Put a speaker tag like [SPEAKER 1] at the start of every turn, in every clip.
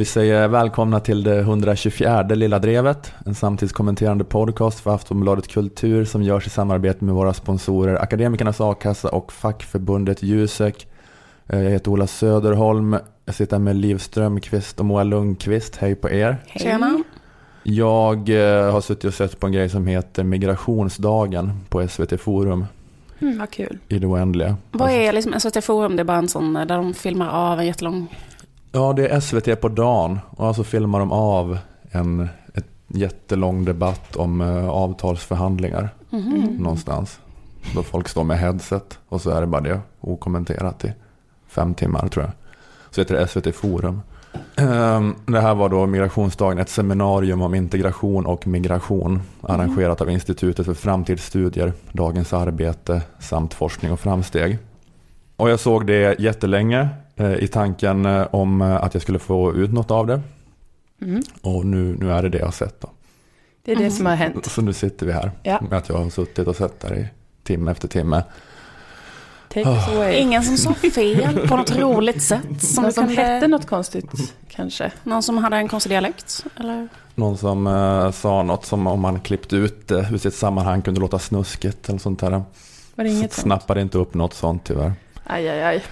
[SPEAKER 1] Vi säger välkomna till det 124 Lilla Drevet, en samtidskommenterande podcast för Aftonbladet Kultur som görs i samarbete med våra sponsorer Akademikernas A-kassa och fackförbundet Jusek. Eh, Jag heter Ola Söderholm, jag sitter med Liv Strömqvist och Moa Lundqvist. Hej på er.
[SPEAKER 2] Tjena.
[SPEAKER 1] Jag eh, har suttit och sett på en grej som heter Migrationsdagen på SVT Forum
[SPEAKER 2] Mm, vad kul.
[SPEAKER 1] i det oändliga.
[SPEAKER 2] Vad är liksom SVT Forum? Det är bara en sån där de filmar av en jättelång...
[SPEAKER 1] Ja, det är SVT på dagen och så filmar de av en ett jättelång debatt om eh, avtalsförhandlingar
[SPEAKER 2] Mhm.
[SPEAKER 1] någonstans. Då folk står med headset och så är det bara det okommenterat i fem timmar tror jag. Så heter det SVT Forum. Ehm, Det här var då migrationsdagen, ett seminarium om integration och migration arrangerat av Institutet för framtidsstudier, Dagens Arbete samt Forskning och framsteg. Och jag såg det jättelänge i tanken eh, om eh, att jag skulle få ut något av det.
[SPEAKER 3] Mm.
[SPEAKER 1] Och nu, nu är det det jag har sett. Då.
[SPEAKER 3] Det är det
[SPEAKER 2] Mm.
[SPEAKER 3] som har hänt.
[SPEAKER 1] Så nu sitter vi här
[SPEAKER 3] Ja.
[SPEAKER 1] med att jag har suttit och sett där i timme efter timme.
[SPEAKER 3] Away.
[SPEAKER 2] Ingen som sa fel på något roligt sätt. Som
[SPEAKER 3] Någon som
[SPEAKER 2] kunde...
[SPEAKER 3] hette något konstigt, kanske.
[SPEAKER 2] Någon som hade en konstig dialekt? Eller?
[SPEAKER 1] Någon som eh, sa något som om man klippt ut det ur sitt sammanhang kunde låta snuskigt eller sånt där.
[SPEAKER 3] Var det inget sånt?
[SPEAKER 1] Snappade inte upp något sånt tyvärr.
[SPEAKER 3] Aj, aj, aj.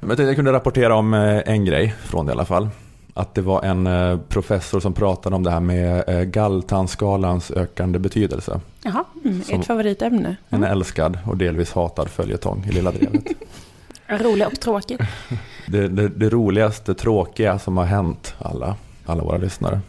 [SPEAKER 1] Men jag tänkte jag kunde rapportera om eh, en grej från det i alla fall. Att det var en eh, professor som pratade om det här med eh, galltandskalans ökande betydelse.
[SPEAKER 2] Jaha.
[SPEAKER 3] Mm,
[SPEAKER 1] Som-
[SPEAKER 3] favoritämne.
[SPEAKER 1] En älskad och delvis hatad följetong i Lilla Drevet.
[SPEAKER 2] Rolig och tråkig.
[SPEAKER 1] det, det, det roligaste, tråkiga som har hänt alla, alla våra lyssnare.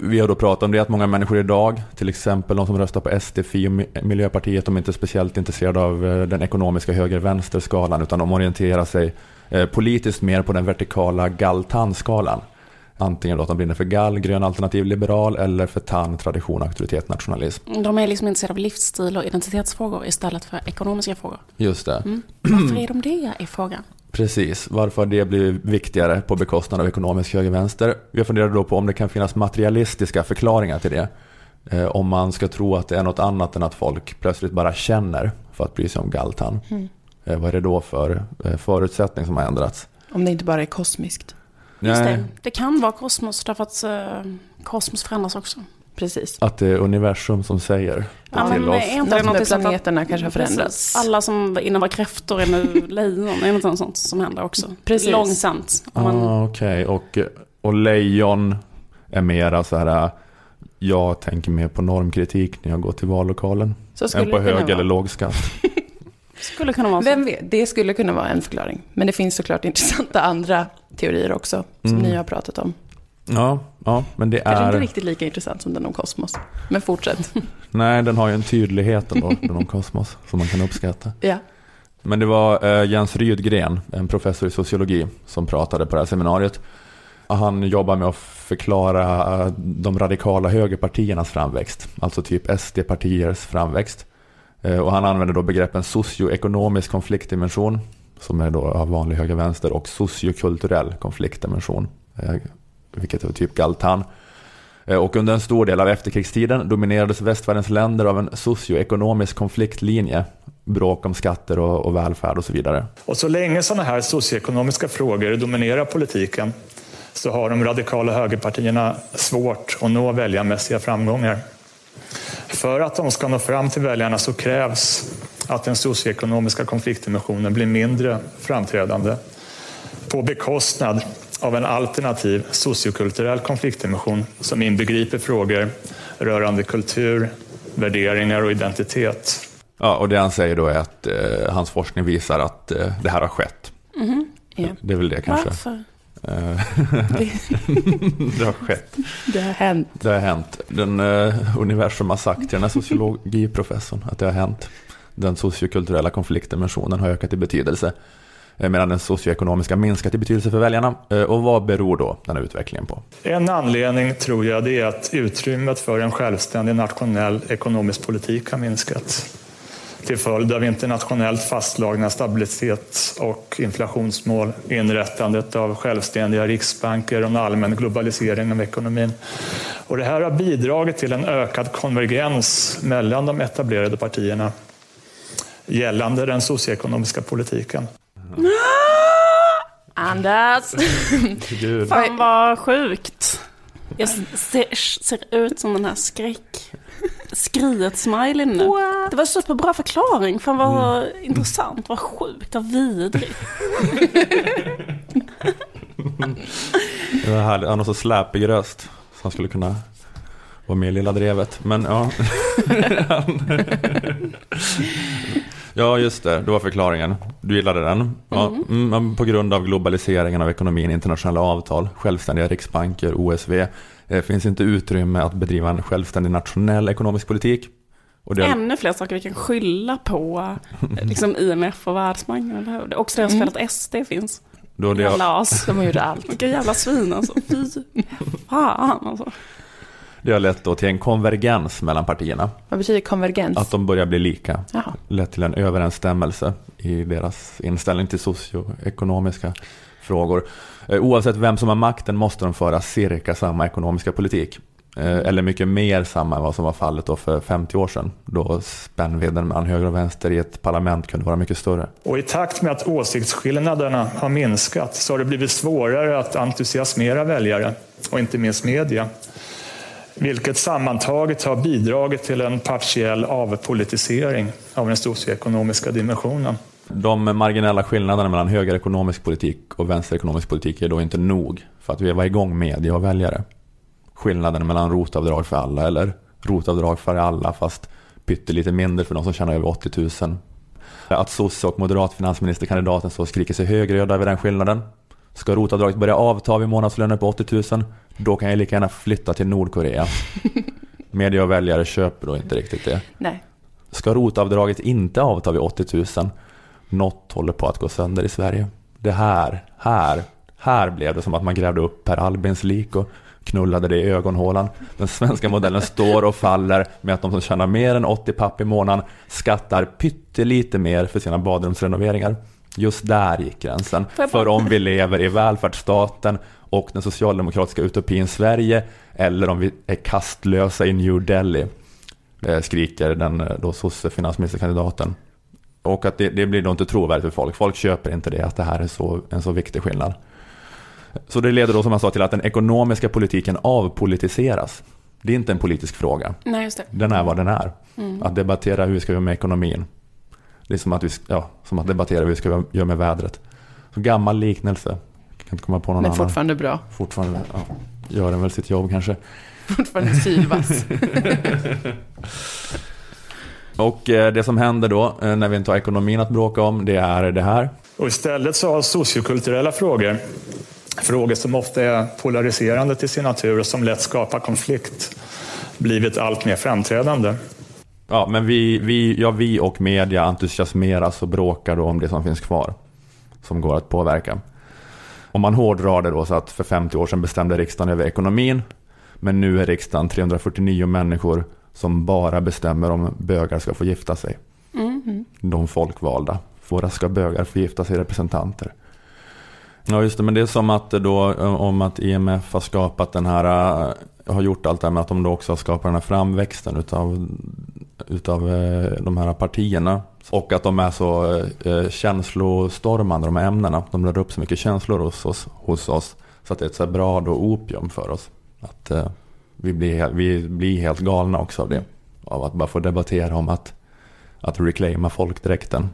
[SPEAKER 1] Vi har då pratat om det att många människor idag, till exempel de som röstar på SD, Fi och Mi- Miljöpartiet, de är inte speciellt intresserade av eh, den ekonomiska höger-vänster-skalan utan de orienterar sig eh, politiskt mer på den vertikala gall-tann-skalan. Antingen då att de brinner för gall, grön alternativ liberal eller för tann, tradition, auktoritet, nationalism.
[SPEAKER 2] De är liksom intresserade av livsstil och identitetsfrågor istället för ekonomiska frågor.
[SPEAKER 1] Just det.
[SPEAKER 2] Mm. Varför är de det, är frågan.
[SPEAKER 1] Precis, varför har det blivit viktigare på bekostnad av ekonomisk höger-vänster? Vi funderar då på om det kan finnas materialistiska förklaringar till det. Eh, om man ska tro att det är något annat än att folk plötsligt bara känner för att bry sig om galtan.
[SPEAKER 3] Mm.
[SPEAKER 1] Eh, vad är det då för eh, förutsättning som har ändrats?
[SPEAKER 3] Om det inte bara är kosmiskt.
[SPEAKER 2] Just
[SPEAKER 1] Nej,
[SPEAKER 2] det. det kan vara kosmos därför att eh, kosmos förändras också.
[SPEAKER 3] Precis.
[SPEAKER 1] Att det är universum som säger det
[SPEAKER 2] Ja,
[SPEAKER 1] till
[SPEAKER 2] men
[SPEAKER 1] oss.
[SPEAKER 2] är inte det något att
[SPEAKER 3] planeterna kanske har
[SPEAKER 2] Precis.
[SPEAKER 3] förändrats.
[SPEAKER 2] Alla som innan var kräftor är nu lejon. Är det något sånt som händer också?
[SPEAKER 3] Precis.
[SPEAKER 2] Långsamt. Man,
[SPEAKER 1] Ah, Okej, och, och lejon är mera så här, jag tänker mer på normkritik när jag går till vallokalen.
[SPEAKER 3] Så skulle
[SPEAKER 1] Än på hög eller låg skatt.
[SPEAKER 2] skulle kunna vara så.
[SPEAKER 3] Vem vet, det skulle kunna vara en förklaring. Men det finns såklart intressanta andra teorier också, som
[SPEAKER 1] Mm.
[SPEAKER 3] ni har pratat om.
[SPEAKER 1] Ja, ja, men det
[SPEAKER 3] Kanske inte
[SPEAKER 1] är...
[SPEAKER 3] riktigt lika intressant som den om kosmos. Men fortsätt.
[SPEAKER 1] Nej, den har ju en tydlighet ändå, den om kosmos, som man kan uppskatta.
[SPEAKER 3] ja.
[SPEAKER 1] Men det var eh, Jens Rydgren, en professor i sociologi, som pratade på det här seminariet. Han jobbar med att förklara eh, de radikala högerpartiernas framväxt, alltså typ SD-partiers framväxt. Eh, Och han använder då begreppen socioekonomisk konfliktdimension, som är då av vanlig höger-vänster, och sociokulturell konfliktdimension, vilket är typ Galtan. Eh, och under en stor del av efterkrigstiden dominerades västvärldens länder av en socioekonomisk konfliktlinje, bråk om skatter och, och välfärd och så vidare.
[SPEAKER 4] Och så länge sådana här socioekonomiska frågor dominerar politiken så har de radikala högerpartierna svårt att nå väljarmässiga framgångar. För att de ska nå fram till väljarna så krävs att den socioekonomiska konfliktdimensionen blir mindre framträdande på bekostnad av en alternativ sociokulturell konfliktdimension som inbegriper frågor rörande kultur, värderingar och identitet.
[SPEAKER 1] Ja, och det han säger då är att eh, hans forskning visar att eh, det här har skett.
[SPEAKER 2] Mhm.
[SPEAKER 3] Ja.
[SPEAKER 1] Det är väl det kanske.
[SPEAKER 2] Varför?
[SPEAKER 1] Eh, det har skett.
[SPEAKER 3] Det har hänt.
[SPEAKER 1] Det har hänt. Den eh, universum har sagt till den här sociologiprofessorn att det har hänt. Den sociokulturella konfliktdimensionen har ökat i betydelse. Eh, medan den socioekonomiska minskat i betydelse för väljarna. Eh, och vad beror då den här utvecklingen på?
[SPEAKER 4] En anledning tror jag det är att utrymmet för en självständig nationell ekonomisk politik har minskat till följd av internationellt fastslagna stabilitets och inflationsmål, inrättandet av självständiga riksbanker och en allmän globalisering av ekonomin. Och det här har bidragit till en ökad konvergens mellan de etablerade partierna gällande den socioekonomiska politiken.
[SPEAKER 3] Anders!
[SPEAKER 1] Gud.
[SPEAKER 2] Fan vad sjukt. Jag ser, ser ut som den här skräck... Skriet-smileyn nu. Det var superbra förklaring. Fan vad intressant, vad sjukt, vad vidrigt.
[SPEAKER 1] Det var härligt. Han har så släpig röst. Så han skulle kunna vara med i Lilla Drevet. Men ja. ja, just det. Det var förklaringen. Du gillade den. Ja, mm, men på grund av globaliseringen av ekonomin, internationella avtal, självständiga riksbanker, OSV. Det finns inte utrymme att bedriva en självständig nationell ekonomisk politik. Och det,
[SPEAKER 2] Ännu fler saker vi kan skylla på liksom IMF och Världsbanken. Också deras fel att SD finns.
[SPEAKER 1] då det,
[SPEAKER 2] Jävla as.
[SPEAKER 3] De gjorde allt.
[SPEAKER 2] Vilka jävla svin alltså. Fy fan alltså.
[SPEAKER 1] Det har lett då till en konvergens mellan partierna.
[SPEAKER 3] Vad betyder konvergens?
[SPEAKER 1] Att de börjar bli lika.
[SPEAKER 3] Jaha.
[SPEAKER 1] lett till en överensstämmelse i deras inställning till socioekonomiska frågor. Eh, Oavsett vem som har makten måste de föra cirka samma ekonomiska politik. Eh, Eller mycket mer samma än vad som var fallet då för 50 år sedan. Då spännvidden mellan höger och vänster i ett parlament kunde vara mycket större.
[SPEAKER 4] Och i takt med att åsiktsskillnaderna har minskat så har det blivit svårare att entusiasmera väljare och inte minst media. Vilket sammantaget har bidragit till en partiell avpolitisering av den socioekonomiska dimensionen.
[SPEAKER 1] De marginella skillnaderna mellan högerekonomisk politik och vänsterekonomisk politik är då inte nog för att veva igång media och väljare. Skillnaden mellan rotavdrag för alla eller rotavdrag för alla fast pyttelite mindre för de som tjänar över 80 000. Att sosse och moderat finansministerkandidaten så skriker sig högröda över den skillnaden. Ska rotavdraget börja avta vid månadslöner på 80 000 då kan jag lika gärna flytta till Nordkorea. Media och väljare köper då inte riktigt det.
[SPEAKER 3] Nej.
[SPEAKER 1] Ska rotavdraget inte avta vid 80 000? Något håller på att gå sönder i Sverige. Det här, här, här blev det som att man grävde upp Per Albins lik och knullade det i ögonhålan. Den svenska modellen står och faller med att de som tjänar mer än 80 papp i månaden skattar pyttelite mer för sina badrumsrenoveringar. Just där gick gränsen. För om vi lever i välfärdsstaten och den socialdemokratiska utopin Sverige eller om vi är kastlösa i New Delhi, eh, skriker den eh, då sosse finansministerkandidaten. Och att det, det blir då inte trovärdigt för folk. Folk köper inte det, att det här är så, en så viktig skillnad. Så det leder då som jag sa till att den ekonomiska politiken avpolitiseras. Det är inte en politisk fråga.
[SPEAKER 2] Nej, just det.
[SPEAKER 1] Den är vad den är. Att debattera hur vi ska göra med ekonomin. Det är som att, vi, ja, som att debattera hur vi ska göra med vädret. Så gammal liknelse. Jag kan inte komma på någon
[SPEAKER 3] Men
[SPEAKER 1] annan.
[SPEAKER 3] fortfarande bra.
[SPEAKER 1] Fortfarande ja, gör den väl sitt jobb kanske.
[SPEAKER 3] Fortfarande sylvass.
[SPEAKER 1] Och eh, det som händer då eh, när vi inte har ekonomin att bråka om, det är det här.
[SPEAKER 4] Och istället så har sociokulturella frågor, frågor som ofta är polariserande till sin natur och som lätt skapar konflikt, blivit allt mer framträdande.
[SPEAKER 1] Ja, men vi, vi, ja, vi och media entusiasmeras och bråkar då om det som finns kvar. Som går att påverka. Om man hårdrar det då så att för 50 år sedan bestämde riksdagen över ekonomin. Men nu är riksdagen 349 människor som bara bestämmer om bögar ska få gifta sig. De folkvalda. Våra ska bögar få gifta sig representanter. Ja just det, men det är som att då om att IMF har skapat den här, har gjort allt det här med att de då också har skapat den här framväxten utav, utav eh, de här partierna. Och att de är så eh, känslostormande de här ämnena. De rör upp så mycket känslor hos oss, hos oss. Så att det är ett så bra då opium för oss. Att eh, vi, blir, vi blir helt galna också av det. Av att bara få debattera om att, att reclaima folkdräkten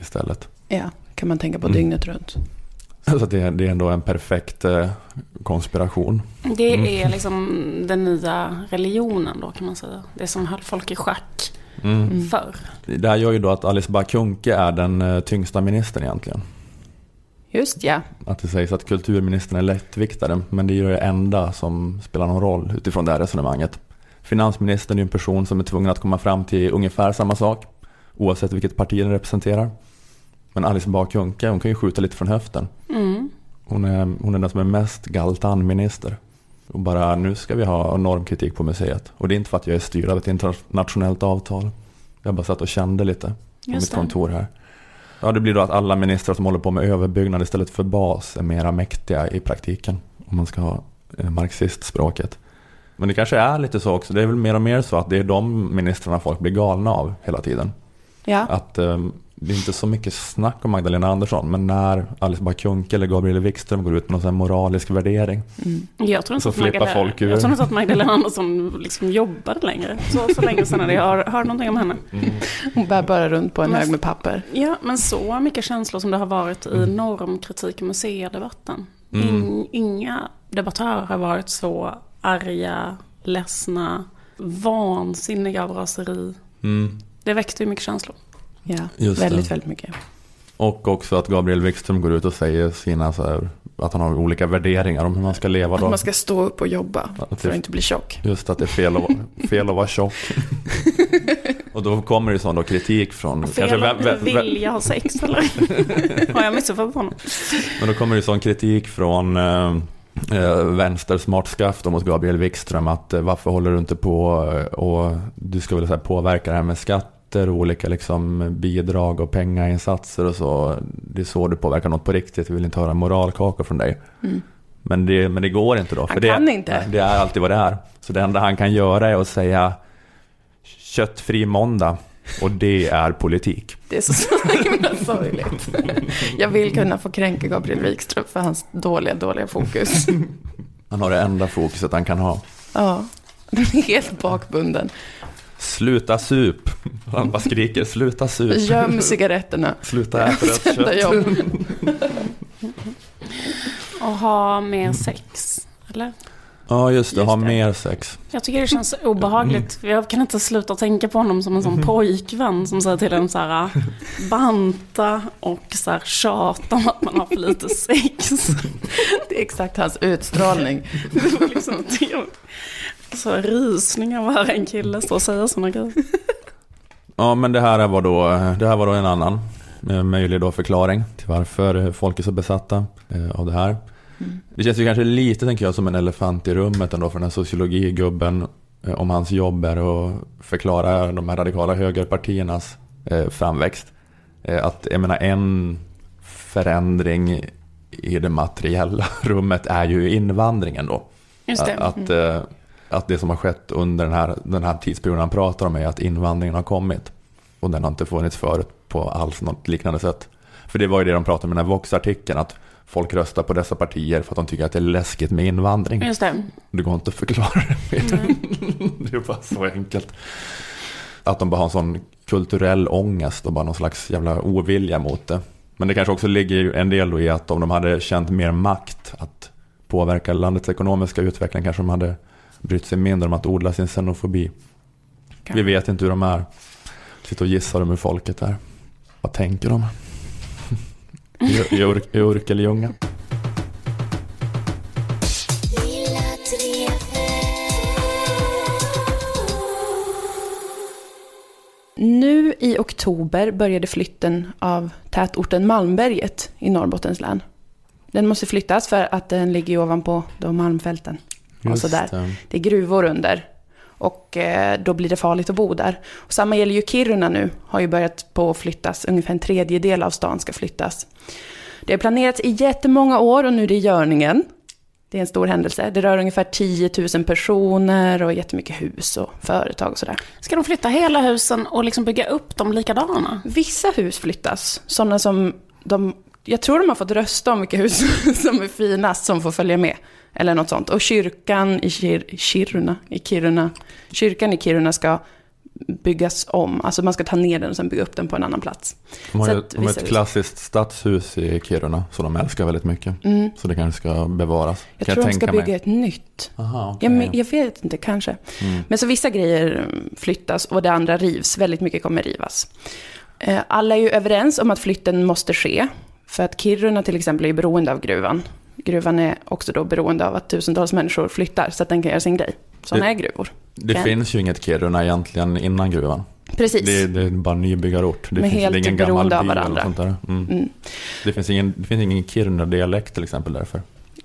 [SPEAKER 1] istället.
[SPEAKER 3] Ja, kan man tänka på
[SPEAKER 1] Mm.
[SPEAKER 3] dygnet runt.
[SPEAKER 1] Så det, det är ändå en perfekt eh, konspiration.
[SPEAKER 2] Det är liksom den nya religionen då kan man säga. Det som höll folk i schack
[SPEAKER 3] Mm.
[SPEAKER 2] förr.
[SPEAKER 1] Det här gör ju då att Alice Bah Kuhnke är den eh, tyngsta ministern egentligen.
[SPEAKER 3] Just ja.
[SPEAKER 1] Att det sägs att kulturministern är lättviktare, men det är ju det enda som spelar någon roll utifrån det här resonemanget. Finansministern är ju en person som är tvungen att komma fram till ungefär samma sak, oavsett vilket parti den representerar. Men Alice Bah Kuhnke, hon kan ju skjuta lite från höften.
[SPEAKER 2] Mm.
[SPEAKER 1] Hon är, hon är den som är mest galtan-minister. Och bara nu ska vi ha normkritik på museet. Och det är inte för att jag är styrd av ett internationellt avtal. Jag bara satt och kände lite på
[SPEAKER 2] Just
[SPEAKER 1] mitt kontor här. Ja, det blir då att alla ministrar som håller på med överbyggnad istället för bas är mera mäktiga i praktiken. Om man ska ha eh, marxistspråket. Men det kanske är lite så också. Det är väl mer och mer så att det är de ministrarna folk blir galna av hela tiden.
[SPEAKER 3] Ja,
[SPEAKER 1] Att, eh, det är inte så mycket snack om Magdalena Andersson, men när Alice Bah Kuhnke eller Gabriel Wikström går ut med någon sån här moralisk värdering.
[SPEAKER 2] Jag tror inte
[SPEAKER 1] Så
[SPEAKER 2] att
[SPEAKER 1] flippar
[SPEAKER 2] Magdalena,
[SPEAKER 1] folk ur.
[SPEAKER 2] jag tror inte att Magdalena Andersson liksom jobbade längre. Så, så länge sedan hade jag hört, hört någonting om henne.
[SPEAKER 3] Hon bär bara runt på en
[SPEAKER 2] Men-
[SPEAKER 3] hög med papper.
[SPEAKER 2] Ja, men så mycket känslor som det har varit i normkritik och museidebatten.
[SPEAKER 1] Mm.
[SPEAKER 2] In, inga debattörer har varit så arga, ledsna, vansinniga av raseri.
[SPEAKER 1] Mm.
[SPEAKER 2] Det väckte ju mycket känslor.
[SPEAKER 3] Ja,
[SPEAKER 1] Just
[SPEAKER 3] väldigt,
[SPEAKER 1] det.
[SPEAKER 3] väldigt mycket.
[SPEAKER 1] Och också att Gabriel Wikström går ut och säger sina så här, att han har olika värderingar om hur man ska leva
[SPEAKER 3] Att
[SPEAKER 1] då.
[SPEAKER 3] man ska stå upp och jobba
[SPEAKER 1] Att
[SPEAKER 3] för att inte bli tjock.
[SPEAKER 1] Just att det är fel att, fel att vara tjock. och då kommer det sån då kritik från...
[SPEAKER 2] Fel
[SPEAKER 1] vä-
[SPEAKER 2] att
[SPEAKER 1] vä- vä-
[SPEAKER 2] vilja ha sex eller? har jag missuppfattat honom?
[SPEAKER 1] Men då kommer det sån kritik från eh, eh, vänster smartskaft mot Gabriel Wikström att eh, varför håller du inte på eh, och du ska väl så här, påverka det här med skatter och olika liksom, bidrag och pengainsatser och så. Det är så du påverkar något på riktigt. Vi vill inte höra moralkakor från dig.
[SPEAKER 3] Mm.
[SPEAKER 1] Men, det, men det går inte då.
[SPEAKER 3] Han
[SPEAKER 1] det,
[SPEAKER 3] kan inte.
[SPEAKER 1] Det är alltid vad det är. Så det enda han kan göra är att säga köttfri måndag och det är politik.
[SPEAKER 3] Det är så himla sorgligt. Jag vill kunna få kränka Gabriel Wikström för hans dåliga, dåliga fokus.
[SPEAKER 1] Han har det enda fokuset han kan ha.
[SPEAKER 3] Ja, den är helt bakbunden.
[SPEAKER 1] Sluta sup. Han bara skriker sluta sup.
[SPEAKER 3] Göm cigaretterna.
[SPEAKER 1] Sluta äta rött kött.
[SPEAKER 2] Och ha mer sex, eller?
[SPEAKER 1] Ja just det,
[SPEAKER 3] Just
[SPEAKER 1] ha
[SPEAKER 3] det.
[SPEAKER 1] mer sex.
[SPEAKER 2] Jag tycker det känns obehagligt. Jag kan inte sluta tänka på honom som en sån pojkvän som säger till en så här banta och så här tjata om att man har för lite sex.
[SPEAKER 3] Det är exakt hans utstrålning.
[SPEAKER 2] Liksom så rysningar var en kille står och säger sådana grejer.
[SPEAKER 1] Ja men det här var då, det här var då en annan eh, möjlig då förklaring till varför folk är så besatta eh, av det här.
[SPEAKER 3] Mm.
[SPEAKER 1] Det känns ju kanske lite, tänker jag, som en elefant i rummet ändå för den här sociologigubben. eh, Om hans jobb är att förklara de här radikala högerpartiernas framväxt. Att, jag menar, en förändring i det materiella rummet är ju invandringen då.
[SPEAKER 2] Just det.
[SPEAKER 1] Att, eh, att det som har skett under den här, den här tidsperioden han pratar om är att invandringen har kommit. Och den har inte funnits förut på alls något liknande sätt. För det var ju det de pratade om i den här Vox-artikeln, att folk röstar på dessa partier för att de tycker att det är läskigt med invandring.
[SPEAKER 2] Just det.
[SPEAKER 1] Det går inte att förklara det mer. Det är bara så enkelt. Att de bara har en sån kulturell ångest och bara någon slags jävla ovilja mot det. Men det kanske också ligger en del i att om de hade känt mer makt att påverka landets ekonomiska utveckling kanske de hade brytt sig mindre om att odla sin xenofobi. Vi vet inte hur de är. Sitter och gissar om hur folket är. Vad tänker de? I, Ur, i Urkelljunga.
[SPEAKER 3] Nu i oktober började flytten av tätorten Malmberget i Norrbottens län. Den måste flyttas för att den ligger ovanpå de malmfälten. Och så där.
[SPEAKER 1] det.
[SPEAKER 3] Det är gruvor under. Och eh, då blir det farligt att bo där. Och samma gäller ju Kiruna nu, har ju börjat på att flyttas. Ungefär en tredjedel av stan ska flyttas. Det har planerats i jättemånga år och nu är det i görningen. Det är en stor händelse. Det rör ungefär 10 000 personer och jättemycket hus och företag och sådär.
[SPEAKER 2] Ska de flytta hela husen och liksom bygga upp dem likadana?
[SPEAKER 3] Vissa hus flyttas, sådana som de... Jag tror de har fått rösta om vilka hus som är finast som får följa med. Eller något sånt. Och kyrkan i Kir, Kiruna, i Kiruna, kyrkan i Kiruna ska byggas om. Alltså man ska ta ner den och sen bygga upp den på en annan plats.
[SPEAKER 1] De har
[SPEAKER 3] att
[SPEAKER 1] de har ett klassiskt stadshus i Kiruna som de älskar väldigt mycket.
[SPEAKER 3] Mm.
[SPEAKER 1] Så det kanske ska bevaras.
[SPEAKER 3] Jag
[SPEAKER 1] kan
[SPEAKER 3] tror de ska bygga
[SPEAKER 1] mig.
[SPEAKER 3] ett nytt.
[SPEAKER 1] Aha, okej.
[SPEAKER 3] Jag, jag vet inte, kanske.
[SPEAKER 1] Mm.
[SPEAKER 3] Men så vissa grejer flyttas och det andra rivs. Väldigt mycket kommer rivas. Eh, Alla är ju överens om att flytten måste ske. För att Kiruna till exempel är beroende av gruvan. Gruvan är också då beroende av att tusentals människor flyttar så att den kan göra sin grej. Sådana är gruvor.
[SPEAKER 1] Det
[SPEAKER 3] Kan-
[SPEAKER 1] finns ju inget Kiruna egentligen innan gruvan.
[SPEAKER 3] Precis.
[SPEAKER 1] Det, är- det är bara nybyggarort. Det
[SPEAKER 3] Men
[SPEAKER 1] finns
[SPEAKER 3] helt
[SPEAKER 1] ingen gammal by eller sånt där. Mm.
[SPEAKER 3] Mm.
[SPEAKER 1] Det, finns ingen, det finns ingen Kiruna-dialekt till exempel därför.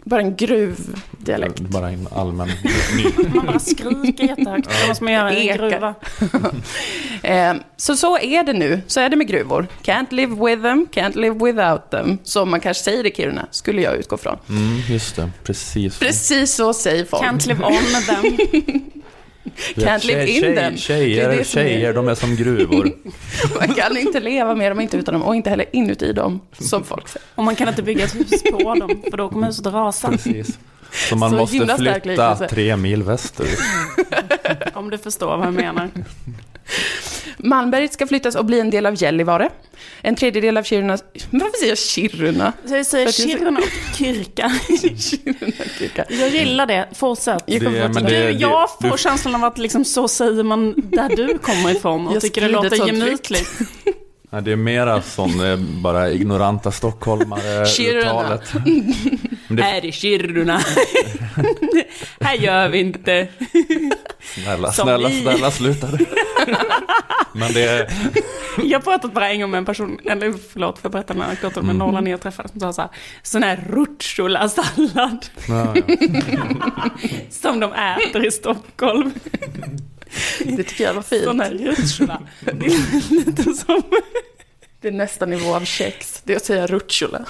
[SPEAKER 3] Bara en gruvdialekt.
[SPEAKER 1] Bara en allmän.
[SPEAKER 2] Man bara skriker jättehögt. Det måste man göra i en gruva.
[SPEAKER 3] Eh, så så är det nu. Så är det med gruvor. Can't live with them, can't live without them. Som man kanske säger i Kiruna, skulle jag utgå från.
[SPEAKER 1] Mm, just det, precis.
[SPEAKER 3] Precis så säger folk.
[SPEAKER 2] Can't live on them.
[SPEAKER 3] Can't live in
[SPEAKER 1] tjej,
[SPEAKER 3] them.
[SPEAKER 1] Tjejer,
[SPEAKER 3] Det är det som är-
[SPEAKER 1] tjejer, de är som gruvor.
[SPEAKER 3] Man kan inte leva med dem, inte utan dem, och inte heller inuti dem, som folk säger.
[SPEAKER 2] Och man kan inte bygga ett hus på dem, för då kommer huset rasa.
[SPEAKER 1] Precis. Så man
[SPEAKER 3] Så
[SPEAKER 1] måste flytta tre mil västerut.
[SPEAKER 2] Om du förstår vad jag menar.
[SPEAKER 3] Malmberget ska flyttas och bli en del av Gällivare. En tredjedel av Kiruna... Varför säger jag Kiruna?
[SPEAKER 2] Så jag säger Kiruna och Kyrka.
[SPEAKER 3] Kiruna kyrka.
[SPEAKER 2] Jag gillar det, fortsätt.
[SPEAKER 3] Jag
[SPEAKER 1] Det- det-
[SPEAKER 2] jag får
[SPEAKER 1] du-
[SPEAKER 2] känslan av att liksom så säger man där du kommer ifrån och
[SPEAKER 3] Jag
[SPEAKER 2] tycker det låter gemytligt.
[SPEAKER 1] Nej, det är mera som bara ignoranta stockholmare
[SPEAKER 3] Kiruna.
[SPEAKER 1] Men det,
[SPEAKER 2] Här i Kiruna. här gör vi inte.
[SPEAKER 1] snälla,
[SPEAKER 2] Som
[SPEAKER 1] snälla,
[SPEAKER 2] vi.
[SPEAKER 1] snälla sluta. Men det är...
[SPEAKER 2] Jag har pratat bara en gång med en person, eller förlåt för att berätta den här anekdoten,
[SPEAKER 1] Mm.
[SPEAKER 2] men norrlänning jag träffade som sa så här, sån här rucola-sallad
[SPEAKER 1] Ja, ja.
[SPEAKER 2] som de äter i Stockholm.
[SPEAKER 3] Det tycker jag var fint.
[SPEAKER 2] Här rucola. Det är lite som...
[SPEAKER 3] Det är nästa nivå av kex. Det är att säga rucola.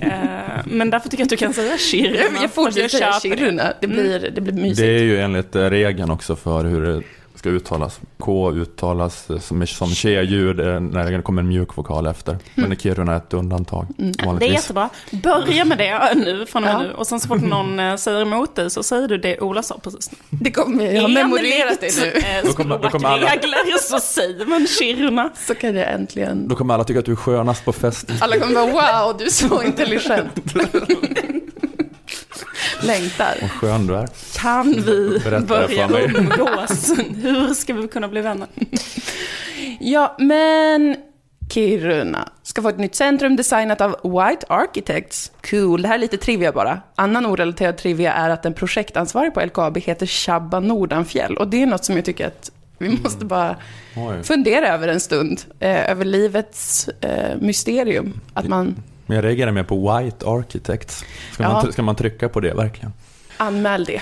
[SPEAKER 2] Eh, men därför tycker jag att du kan säga Kiruna.
[SPEAKER 3] Jag, fortsätter säga. Kiruna. Det blir, det blir mysigt.
[SPEAKER 1] Det är ju enligt regeln också för hur det ska uttalas. K uttalas som, som tje-ljud när det kommer en mjuk vokal efter. Men Kiruna är ett undantag.
[SPEAKER 2] Det är jättebra. Börja med det nu, från och med
[SPEAKER 3] Ja.
[SPEAKER 2] nu. Och sen så fort någon eh, säger emot dig så säger du det Ola sa precis nu.
[SPEAKER 3] Det kommer, jag har memorerat det nu.
[SPEAKER 2] Eh,
[SPEAKER 1] Då kommer- då kommer alla-
[SPEAKER 2] språkregler så säger man Kiruna.
[SPEAKER 3] Så kan jag äntligen...
[SPEAKER 1] Då kommer alla tycka att du är skönast på festen.
[SPEAKER 3] Alla kommer bara wow, du är så intelligent. Längtar.
[SPEAKER 1] Vad skön du är.
[SPEAKER 2] Kan vi
[SPEAKER 1] Berätta
[SPEAKER 2] börja umgås? Hur ska vi kunna bli vänner?
[SPEAKER 3] Ja, men Kiruna ska få ett nytt centrum designat av White Architects. Cool, det här är lite trivia bara. Annan orelaterad trivia är att den projektansvarig på LKAB heter Shabba Nordanfjäll. Och det är något som jag tycker att vi måste bara
[SPEAKER 1] Oj.
[SPEAKER 3] fundera över en stund. Eh, över livets eh, mysterium. Att man
[SPEAKER 1] Men jag reagerar mer på White Architects. Ska,
[SPEAKER 3] Ja.
[SPEAKER 1] man, ska man trycka på det verkligen?
[SPEAKER 3] anmäl det.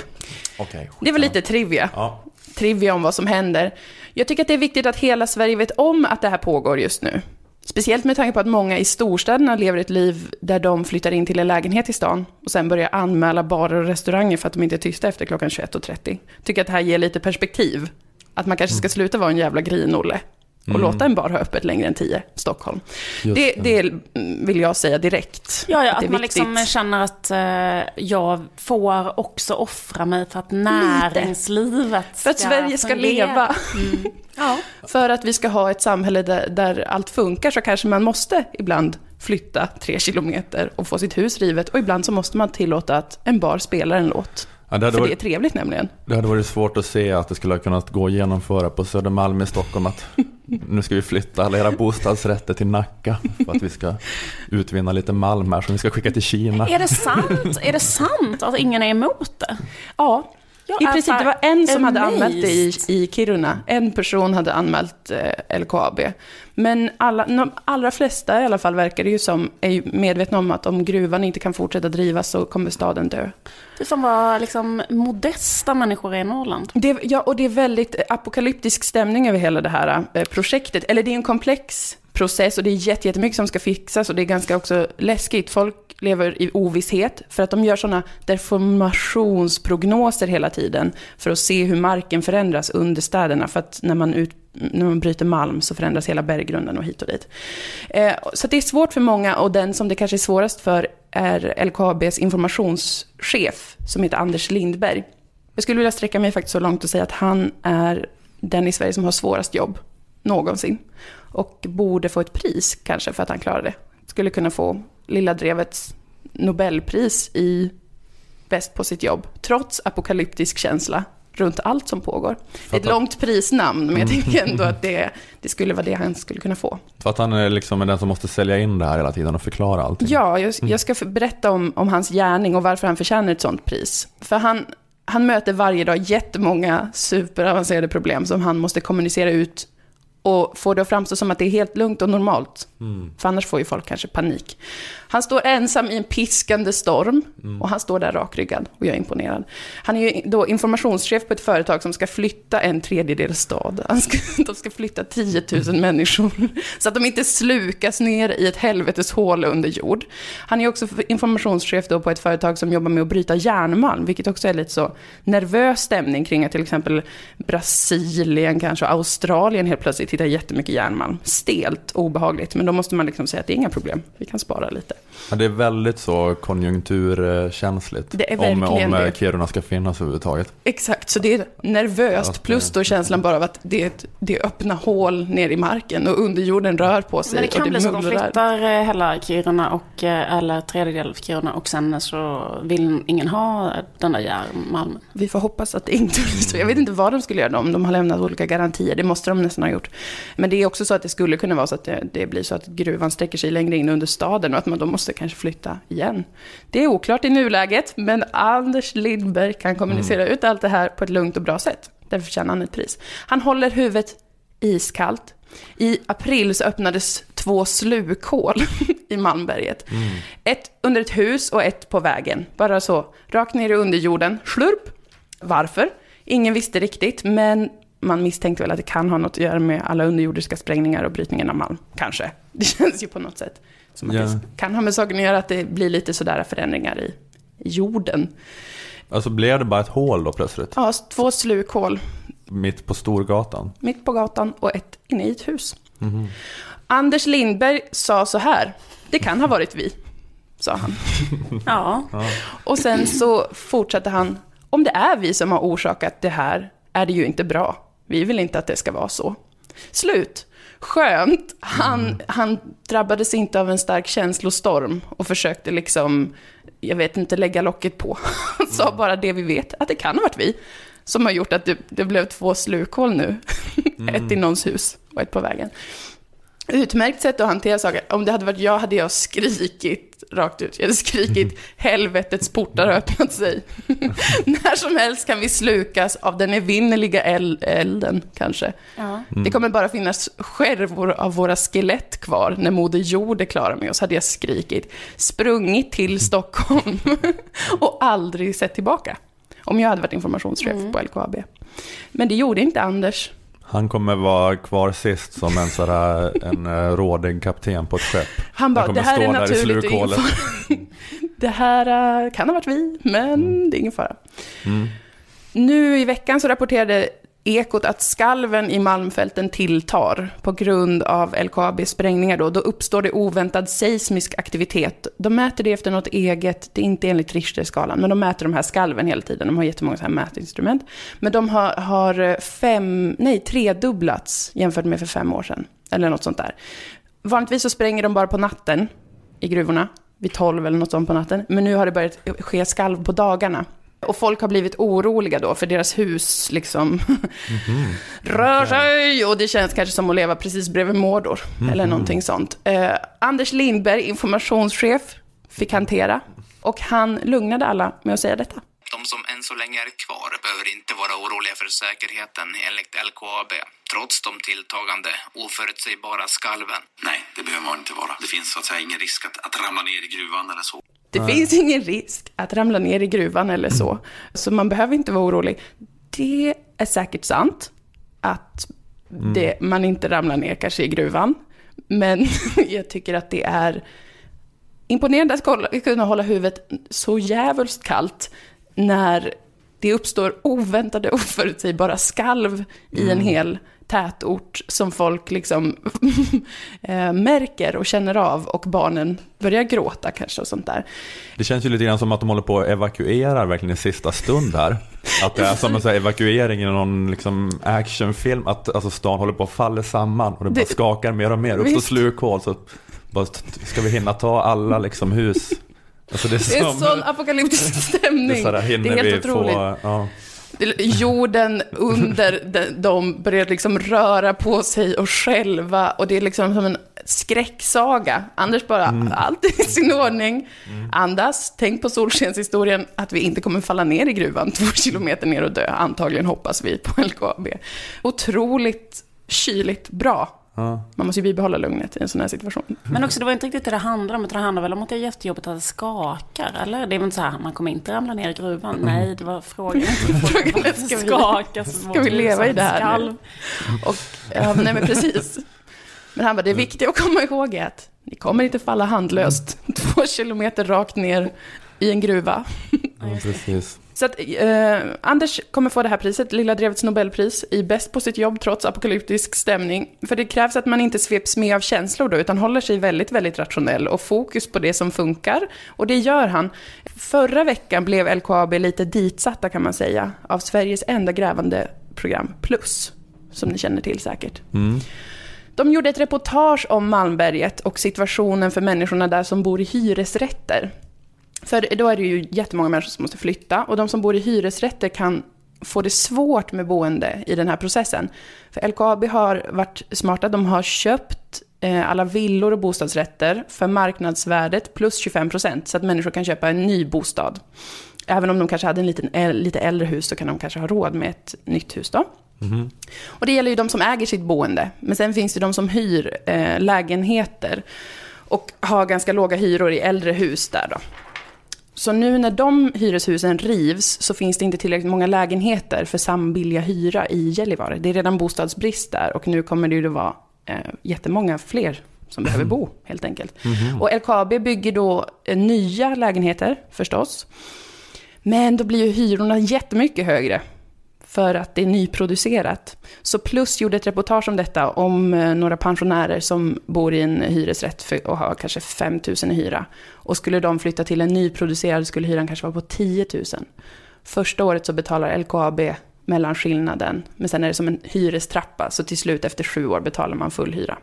[SPEAKER 1] Okej.
[SPEAKER 3] Det var lite trivia.
[SPEAKER 1] Ja.
[SPEAKER 3] trivia om vad som händer. Jag tycker att det är viktigt att hela Sverige vet om att det här pågår just nu. Speciellt med tanke på att många i storstäderna lever ett liv där de flyttar in till en lägenhet i stan och sen börjar anmäla barer och restauranger för att de inte är tysta efter klockan 21.30. Tycker att det här ger lite perspektiv. Att man kanske ska sluta vara en jävla grinolle och låta en bar ha öppet längre än 10, Stockholm.
[SPEAKER 1] Just
[SPEAKER 3] Det, det vill jag säga direkt.
[SPEAKER 2] Ja, ja
[SPEAKER 3] det
[SPEAKER 2] att
[SPEAKER 3] är
[SPEAKER 2] man
[SPEAKER 3] viktigt.
[SPEAKER 2] liksom känner att eh, jag får också offra mig för att näringslivet
[SPEAKER 3] För att Sverige ska leva.
[SPEAKER 2] Mm. Ja.
[SPEAKER 3] För att vi ska ha ett samhälle där, där allt funkar så kanske man måste ibland flytta tre kilometer och få sitt hus rivet. Och ibland så måste man tillåta att en bar spelar en låt.
[SPEAKER 1] Ja, det,
[SPEAKER 3] För det är
[SPEAKER 1] varit,
[SPEAKER 3] trevligt nämligen.
[SPEAKER 1] det hade varit svårt att se att det skulle ha kunnat gå att genomföra på Södermalm i Stockholm att nu ska vi flytta alla era bostadsrätter till Nacka för att vi ska utvinna lite malm här som vi ska skicka till Kina.
[SPEAKER 2] Är det sant? Är det sant att ingen är emot det?
[SPEAKER 3] Ja,
[SPEAKER 2] jag
[SPEAKER 3] i princip. Det var en som hade
[SPEAKER 2] amazed.
[SPEAKER 3] anmält det i, i Kiruna. En person hade anmält eh, LKAB. Men alla, de allra flesta i alla fall verkar det ju som är ju medvetna om att om gruvan inte kan fortsätta drivas så kommer staden dö.
[SPEAKER 2] Det som var liksom modesta människor i Norrland.
[SPEAKER 3] Det, ja, och det är väldigt apokalyptisk stämning över hela det här eh, projektet. Eller det är en komplex process och det är jättemycket som ska fixas och det är ganska också läskigt. Folk lever i ovisshet för att de gör sådana deformationsprognoser hela tiden för att se hur marken förändras under städerna. För att när man, ut, när man bryter malm så förändras hela berggrunden och hit och dit. Eh, så att det är svårt för många och den som det kanske är svårast för är LKABs informationschef som heter Anders Lindberg. Jag skulle vilja sträcka mig faktiskt så långt och säga att han är den i Sverige som har svårast jobb någonsin. Och borde få ett pris kanske för att han klarar det. Skulle kunna få Lilla Drevets Nobelpris i bäst på sitt jobb. Trots apokalyptisk känsla runt allt som pågår. Det är ett långt prisnamn, men jag tänker ändå att det, det skulle vara det han skulle kunna få.
[SPEAKER 1] För att han är liksom den som måste sälja in det här hela tiden och förklara allting.
[SPEAKER 3] Ja, jag, jag ska berätta om, om hans gärning och varför han förtjänar ett sånt pris. För han, han möter varje dag jättemånga superavancerade problem som han måste kommunicera ut och får det att framstå som att det är helt lugnt och normalt. För annars får ju folk kanske panik. Han står ensam i en piskande storm och han står där rakryggad och jag är imponerad. Han är ju då informationschef på ett företag som ska flytta en tredjedel stad. Ska, de ska flytta 10 000 människor så att de inte slukas ner i ett helveteshål under jord. Han är också informationschef då på ett företag som jobbar med att bryta järnmalm, vilket också är lite så nervös stämning kring att till exempel Brasilien, kanske Australien helt plötsligt hittar jättemycket järnmalm. Stelt, obehagligt, men då måste man liksom säga att det är inga problem, vi kan spara lite.
[SPEAKER 1] Ja, det är väldigt så konjunkturkänsligt.
[SPEAKER 3] Det är
[SPEAKER 1] om, om
[SPEAKER 3] det.
[SPEAKER 1] Kiruna ska finnas överhuvudtaget.
[SPEAKER 3] Exakt, så det är nervöst,
[SPEAKER 1] Att,
[SPEAKER 3] plus då känslan bara av att det är, ett, det är öppna hål ner i marken och underjorden rör på sig
[SPEAKER 2] Men det kan
[SPEAKER 3] och
[SPEAKER 2] bli
[SPEAKER 3] det
[SPEAKER 2] så att de flyttar eh, hela Kiruna och, eh, eller tredjedel av Kiruna och sen så vill ingen ha den där järnmalmen.
[SPEAKER 3] Vi får hoppas att det inte blir så. Jag vet inte vad de skulle göra om de har lämnat olika garantier. Det måste de nästan ha gjort. Men det är också så att det skulle kunna vara så att det, det blir så att gruvan sträcker sig längre in under staden och att man då måste kanske flytta igen. Det är oklart i nuläget, men Anders Lindberg kan kommunicera ut allt det här på ett lugnt och bra sätt. Därför förtjänar han ett pris. Han håller huvudet iskallt. I april så öppnades två slukhål i Malmberget. Ett under ett hus och ett på vägen. Bara så, rakt ner i underjorden. Slurp! Varför? Ingen visste riktigt, men man misstänkte väl att det kan ha något att göra med alla underjordiska sprängningar och brytningen av malm. Kanske. Det känns ju på något sätt som att
[SPEAKER 1] Ja.
[SPEAKER 3] det kan ha med saken att göra att det blir lite sådär förändringar i jorden.
[SPEAKER 1] Alltså blev det bara ett hål då plötsligt?
[SPEAKER 3] Ja, två slukhål
[SPEAKER 1] Mitt på Storgatan?
[SPEAKER 3] mitt på gatan och ett inne i ett hus. Anders Lindberg sa så här, det kan ha varit vi, sa han.
[SPEAKER 2] Ja,
[SPEAKER 3] Och sen så fortsatte han, om det är vi som har orsakat det här är det ju inte bra. Vi vill inte att det ska vara så. Slut. Skönt. Han, han drabbades inte av en stark känslostorm och försökte liksom, jag vet inte, lägga locket på. Han sa bara det vi vet, att det kan ha varit vi. Som har gjort att det, det blev två slukhål nu. ett i någons hus och ett på vägen. Utmärkt sätt att hantera saker. Om det hade varit jag hade jag skrikit rakt ut. Jag hade skrikit helvetets portar har öppnat sig. När som helst kan vi slukas av den evinnerliga el- elden, kanske.
[SPEAKER 2] ja.
[SPEAKER 3] Det kommer bara finnas skärvor av våra skelett kvar när Moder Jord är klara med oss, hade jag skrikit. Sprungit till Stockholm och aldrig sett tillbaka. Om jag hade varit informationschef på LKAB. Men det gjorde inte Anders.
[SPEAKER 1] Han kommer vara kvar sist som en, sådär, en eh, rådig kapten på ett skepp.
[SPEAKER 3] Han bara, det
[SPEAKER 1] kommer
[SPEAKER 3] här är naturligt, det
[SPEAKER 1] slukhålet.
[SPEAKER 3] Det här äh, kan ha varit vi, men det är ingen fara. Nu i veckan så rapporterade Ekot att skalven i Malmfälten tilltar på grund av LKABs sprängningar då. Då uppstår det oväntad seismisk aktivitet. De mäter det efter något eget, det är inte enligt Richterskalan, men de mäter de här skalven hela tiden. De har jättemånga så här mätinstrument. Men de har, har eh, fem, nej, tredubblats jämfört med för fem år sedan. Eller något sånt där. Vanligtvis så spränger de bara på natten i gruvorna, vid 12 eller något sånt på natten. Men nu har det börjat ske skalv på dagarna. Och folk har blivit oroliga då, för deras hus liksom rör sig och det känns kanske som att leva precis bredvid Mordor, eller någonting sånt. Eh, Anders Lindberg, informationschef, fick hantera. Och han lugnade alla med att säga detta.
[SPEAKER 5] De som än så länge är kvar behöver inte vara oroliga för säkerheten enligt LKAB, trots de tilltagande oförutsägbara skalven.
[SPEAKER 6] Nej, det behöver man inte vara. Det finns så att säga ingen risk att, att ramla ner i gruvan eller så.
[SPEAKER 3] Det finns ingen risk att ramla ner i gruvan eller så. Så man behöver inte vara orolig. Det är säkert sant att det, man inte ramlar ner kanske i gruvan. Men jag tycker att det är imponerande att kunna hålla huvudet så jävligt kallt när det uppstår oväntade, oförutsägbara skalv i en hel tätort som folk liksom eh, märker och känner av och barnen börjar gråta kanske och sånt där.
[SPEAKER 1] Det känns ju lite grann som att de håller på att evakuera verkligen i sista stund här. Att det är som en här evakuering i någon liksom actionfilm. Att alltså, stan håller på att falla samman och det bara
[SPEAKER 3] Det-
[SPEAKER 1] skakar mer och mer. Uppstår slukhål så bara, ska vi hinna ta alla liksom hus. Alltså det är
[SPEAKER 3] Det är
[SPEAKER 1] som...
[SPEAKER 3] sån apokalyptisk stämning.
[SPEAKER 1] det är sådär,
[SPEAKER 3] Det
[SPEAKER 1] hinner
[SPEAKER 3] är helt otroligt.
[SPEAKER 1] få... Ja.
[SPEAKER 3] Jorden under de, de börjar liksom röra på sig och själva och det är liksom som en skräcksaga. Anders bara,
[SPEAKER 1] Mm.
[SPEAKER 3] allt är i sin ordning. Andas, tänk på solskenshistorien att vi inte kommer falla ner i gruvan två kilometer ner och dö. Antagligen hoppas vi på LKAB. Otroligt kyligt bra.
[SPEAKER 1] Ja.
[SPEAKER 3] Man måste ju bibehålla lugnet i en sån här situation.
[SPEAKER 2] Men också, det var inte riktigt det det handlar om, utan det handlar väl om att det är jättejobbigt att det skakar, eller? Det är väl inte så här, man kommer inte ramla ner i gruvan. Nej, det var frågan.
[SPEAKER 3] Frågan är, ska vi-
[SPEAKER 2] skakas
[SPEAKER 3] ska vi leva i det här nu?
[SPEAKER 2] skalv.
[SPEAKER 3] Och, ja, nej men precis. Men han bara, det är viktigt att komma ihåg är att ni kommer inte falla handlöst två kilometer rakt ner i en gruva.
[SPEAKER 1] Ja, precis.
[SPEAKER 3] Så att eh, Anders kommer få det här priset, Lilla Drevets Nobelpris, i Bäst på sitt jobb trots apokalyptisk stämning. För det krävs att man inte sveps med av känslor då, utan håller sig väldigt, väldigt rationell och fokus på det som funkar. Och det gör han. Förra veckan blev LKAB lite ditsatta kan man säga, av Sveriges enda grävande program, Plus, som ni känner till säkert.
[SPEAKER 1] Mm.
[SPEAKER 3] De gjorde ett reportage om Malmberget och situationen för människorna där som bor i hyresrätter. För då är det ju jättemånga människor som måste flytta och de som bor i hyresrätter kan få det svårt med boende i den här processen. För LKAB har varit smarta, de har köpt eh, alla villor och bostadsrätter för marknadsvärdet plus 25 procent så att människor kan köpa en ny bostad. Även om de kanske hade en liten, äl- lite äldre hus så kan de kanske ha råd med ett nytt hus då. Och det gäller ju de som äger sitt boende. Men sen finns det de som hyr eh, lägenheter och har ganska låga hyror i äldre hus där då. Så nu när de hyreshusen rivs så finns det inte tillräckligt många lägenheter för sambilliga hyra i Gällivare. Det är redan bostadsbrist där och nu kommer det ju att vara eh, jättemånga fler som behöver bo helt enkelt. Och LKAB bygger då eh, nya lägenheter förstås. Men då blir ju hyrorna jättemycket högre för att det är nyproducerat. Så Plus gjorde ett reportage om detta, om eh, några pensionärer som bor i en hyresrätt för, och har kanske 5 000 i hyra. Och skulle de flytta till en nyproducerad skulle hyran kanske vara på 10 000. Första året så betalar LKAB mellanskillnaden, men sen är det som en hyrestrappa, så till slut efter sju år betalar man full hyra.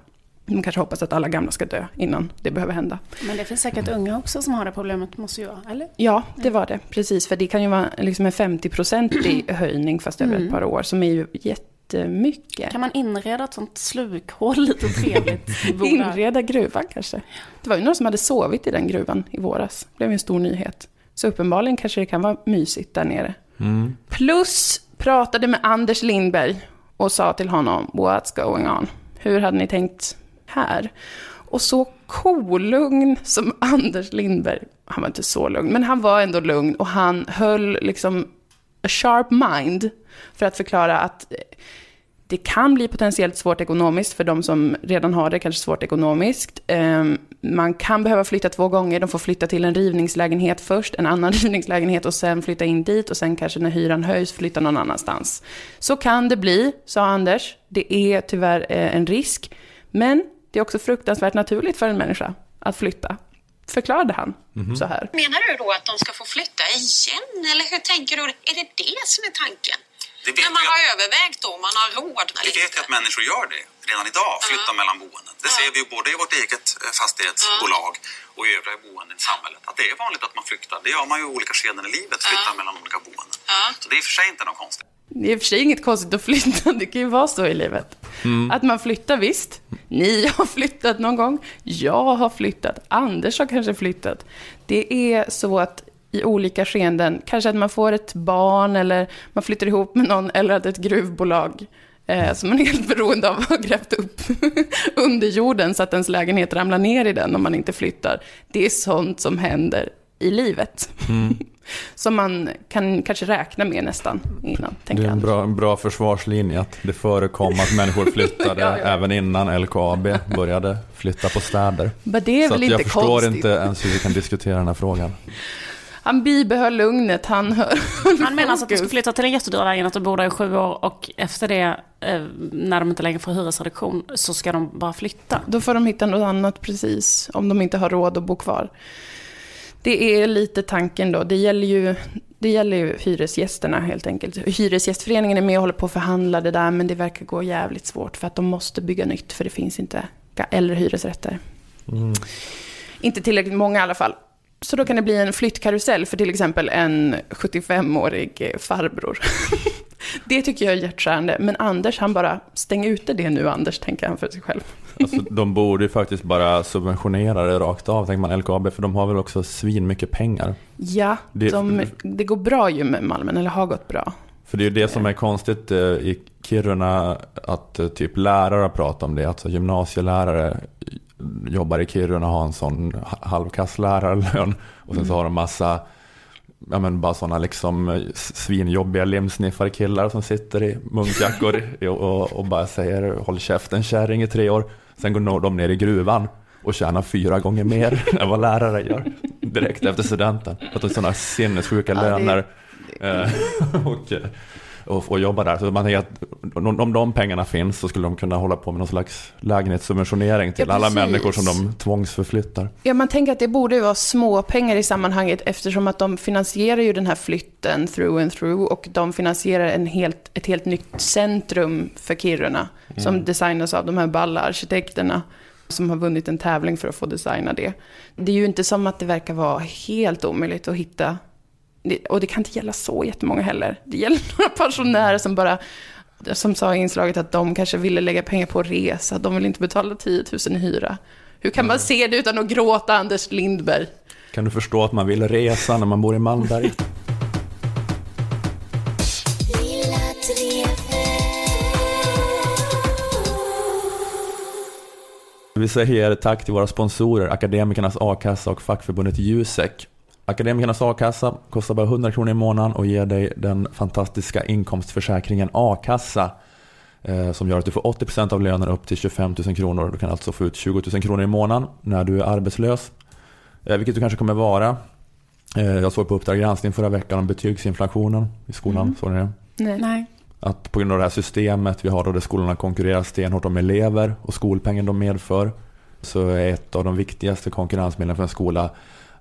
[SPEAKER 3] De kanske hoppas att alla gamla ska dö innan det behöver hända.
[SPEAKER 2] Men det finns säkert unga också som har det problemet, måste ju vara, eller?
[SPEAKER 3] Ja, det var det. Precis, för det kan ju vara liksom en 50-procentig höjning fast över ett par år, som är ju jättemycket.
[SPEAKER 2] Kan man inreda ett sånt slukhål lite trevligt?
[SPEAKER 3] Inreda gruvan kanske. Det var ju några som hade sovit i den gruvan i våras. Det blev en stor nyhet. Så uppenbarligen kanske det kan vara mysigt där nere.
[SPEAKER 1] Mm.
[SPEAKER 3] Plus pratade med Anders Lindberg och sa till honom, what's going on? Hur hade ni tänkt här? Och så kolugn som Anders Lindberg, han var inte så lugn, men han var ändå lugn och han höll liksom a sharp mind för att förklara att eh, det kan bli potentiellt svårt ekonomiskt för de som redan har det, kanske svårt ekonomiskt. Ehm, man kan behöva flytta två gånger, de får flytta till en rivningslägenhet först, en annan rivningslägenhet och sen flytta in dit och sen kanske när hyran höjs flytta någon annanstans. Så kan det bli, sa Anders. Det är tyvärr eh, en risk, men det är också fruktansvärt naturligt för en människa att flytta. Förklarade han så här.
[SPEAKER 7] Menar du då att de ska få flytta igen? Eller hur tänker du? Är det det som är tanken?
[SPEAKER 6] Det vet
[SPEAKER 7] När man
[SPEAKER 6] vi
[SPEAKER 7] har övervägt då, man har råd
[SPEAKER 6] Vi vet ju att människor gör det redan idag, flyttar mellan boenden. Det ser vi ju både i vårt eget eh, fastighetsbolag och i övriga boenden i samhället. Att det är vanligt att man flyttar. Det gör man ju i olika skeden i livet, flyttar mellan olika boenden. Så det är i och för sig inte något konstigt.
[SPEAKER 3] Det är i och för sig inget konstigt att flytta, det kan ju vara så i livet. Att man flyttar visst. Ni har flyttat någon gång, jag har flyttat, Anders har kanske flyttat. Det är så att i olika skeenden, kanske att man får ett barn eller man flyttar ihop med någon eller att ett gruvbolag eh, som man är helt beroende av har grävt upp under jorden så att ens lägenhet ramlar ner i den om man inte flyttar. Det är sånt som händer i livet. Som man kan kanske räkna med nästan innan,
[SPEAKER 1] Det är en bra, en bra försvarslinje att det förekom att människor flyttade
[SPEAKER 3] Ja, ja.
[SPEAKER 1] även innan LKAB började flytta på städer.
[SPEAKER 3] Men det är
[SPEAKER 1] Så
[SPEAKER 3] väl
[SPEAKER 1] att jag
[SPEAKER 3] inte
[SPEAKER 1] förstår
[SPEAKER 3] konstigt.
[SPEAKER 1] inte ens hur vi kan diskutera den här frågan.
[SPEAKER 3] Han bibehöll lugnet, han höll
[SPEAKER 2] Han menar alltså att de ska
[SPEAKER 3] fokus.
[SPEAKER 2] flytta till en jättedyr lägenhet och bo där i sju år och efter det, eh, när de inte längre får hyresreduktion, så ska de bara flytta.
[SPEAKER 3] Då får de hitta något annat precis, om de inte har råd att bo kvar. Det är lite tanken då. Det gäller ju, det gäller ju hyresgästerna helt enkelt. Hyresgästföreningen är med och håller på att förhandla det där, men det verkar gå jävligt svårt för att de måste bygga nytt, för det finns inte äldre hyresrätter. Inte tillräckligt många i alla fall. Så då kan det bli en flyttkarusell för till exempel en 75-årig farbror. det tycker jag är hjärtskärande. Men Anders, han bara, stäng ute det nu Anders, tänker han för sig själv.
[SPEAKER 1] Alltså, de borde ju faktiskt bara subventionera det rakt av, tänker man LKAB, för de har väl också svin mycket pengar.
[SPEAKER 3] Ja,
[SPEAKER 1] Det-
[SPEAKER 3] de, det går bra ju med Malmen, eller har gått bra.
[SPEAKER 1] För det är ju det som är konstigt eh, i Kiruna att eh, typ lärare pratar om det. Alltså gymnasielärare jobbar i Kiruna och har en sån ha- halvkasslärarlön. Och sen så har de massa, ja men bara sådana liksom eh, svinjobbiga limsniffarkillar som sitter i munkjackor och, och, bara säger håll käften kärring i tre år. Sen går de ner i gruvan och tjänar fyra gånger mer än vad lärare gör direkt efter studenten. Att de har sådana sinnessjuka
[SPEAKER 3] Ja, det-
[SPEAKER 1] löner. eh, och, och, och jobba där. Så man tänker att om, om de pengarna finns så skulle de kunna hålla på med någon slags lägenhetssubventionering till
[SPEAKER 3] Ja,
[SPEAKER 1] alla människor som de tvångsförflyttar.
[SPEAKER 3] Ja, man tänker att det borde vara små pengar i sammanhanget eftersom att de finansierar ju den här flytten through and through och de finansierar en helt, ett helt nytt centrum för Kiruna som designas av de här balla arkitekterna som har vunnit en tävling för att få designa det. Det är ju inte som att det verkar vara helt omöjligt att hitta och det kan inte gälla så jättemånga heller. Det gäller några pensionärer som bara, som sa i inslaget att de kanske ville lägga pengar på resa, de vill inte betala 10 000 i hyra. Hur kan man se det utan att gråta, Anders Lindberg?
[SPEAKER 1] Kan du förstå att man vill resa när man bor i Malmberg? Vi säger tack till våra sponsorer, Akademikernas A-kassa och fackförbundet Jusek. Akademikernas A-kassa kostar bara 100 kronor i månaden och ger dig den fantastiska inkomstförsäkringen A-kassa eh, som gör att du får 80% av lönen upp till 25 000 kronor. Du kan alltså få ut 20 000 kronor i månaden när du är arbetslös. Eh, vilket du kanske kommer vara. Eh, jag såg på Uppdrag granskning förra veckan om betygsinflationen i skolan. Såg ni det?
[SPEAKER 3] Nej.
[SPEAKER 2] Nej.
[SPEAKER 1] Att på grund av det här systemet vi har då där skolorna konkurrerar stenhårt om elever och skolpengen de medför så är ett av de viktigaste konkurrensmedlen för en skola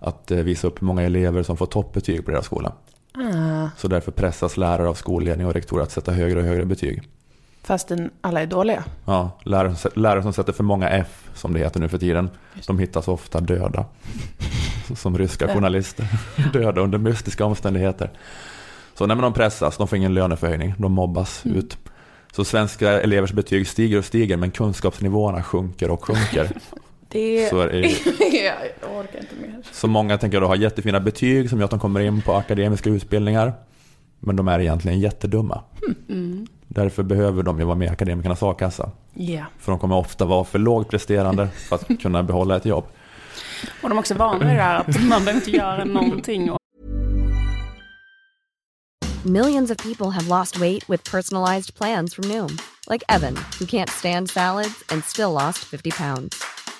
[SPEAKER 1] att eh, visa upp hur många elever som får toppbetyg på deras skola.
[SPEAKER 3] Ah,
[SPEAKER 1] Så därför pressas lärare av skolledning och rektorer att sätta högre och högre betyg.
[SPEAKER 3] fastän alla är dåliga.
[SPEAKER 1] Ja, lärare, lärare som sätter för många F, som det heter nu för tiden, de hittas ofta döda. Som ryska journalister. Döda under mystiska omständigheter. Så när de pressas, de får ingen löneförhöjning, de mobbas
[SPEAKER 3] Mm.
[SPEAKER 1] ut. Så svenska elevers betyg stiger och stiger, men kunskapsnivåerna sjunker och sjunker.
[SPEAKER 3] Det...
[SPEAKER 1] Så är det ju.
[SPEAKER 3] jag orkar inte mer.
[SPEAKER 1] Så många tänker då ha jättefina betyg som gör att de kommer in på akademiska utbildningar. Men de är egentligen jättedumma.
[SPEAKER 2] Mm.
[SPEAKER 1] Därför behöver de ju vara med i akademikernas a-kassa.
[SPEAKER 3] Ja.
[SPEAKER 1] För de kommer ofta vara för lågpresterande för att kunna behålla ett jobb.
[SPEAKER 2] Och de är också vana vid det här att man behöver inte göra någonting.
[SPEAKER 8] Millions of people have lost weight with personalized plans from Noom, like Evan, who can't stand salads and still lost 50 pounds.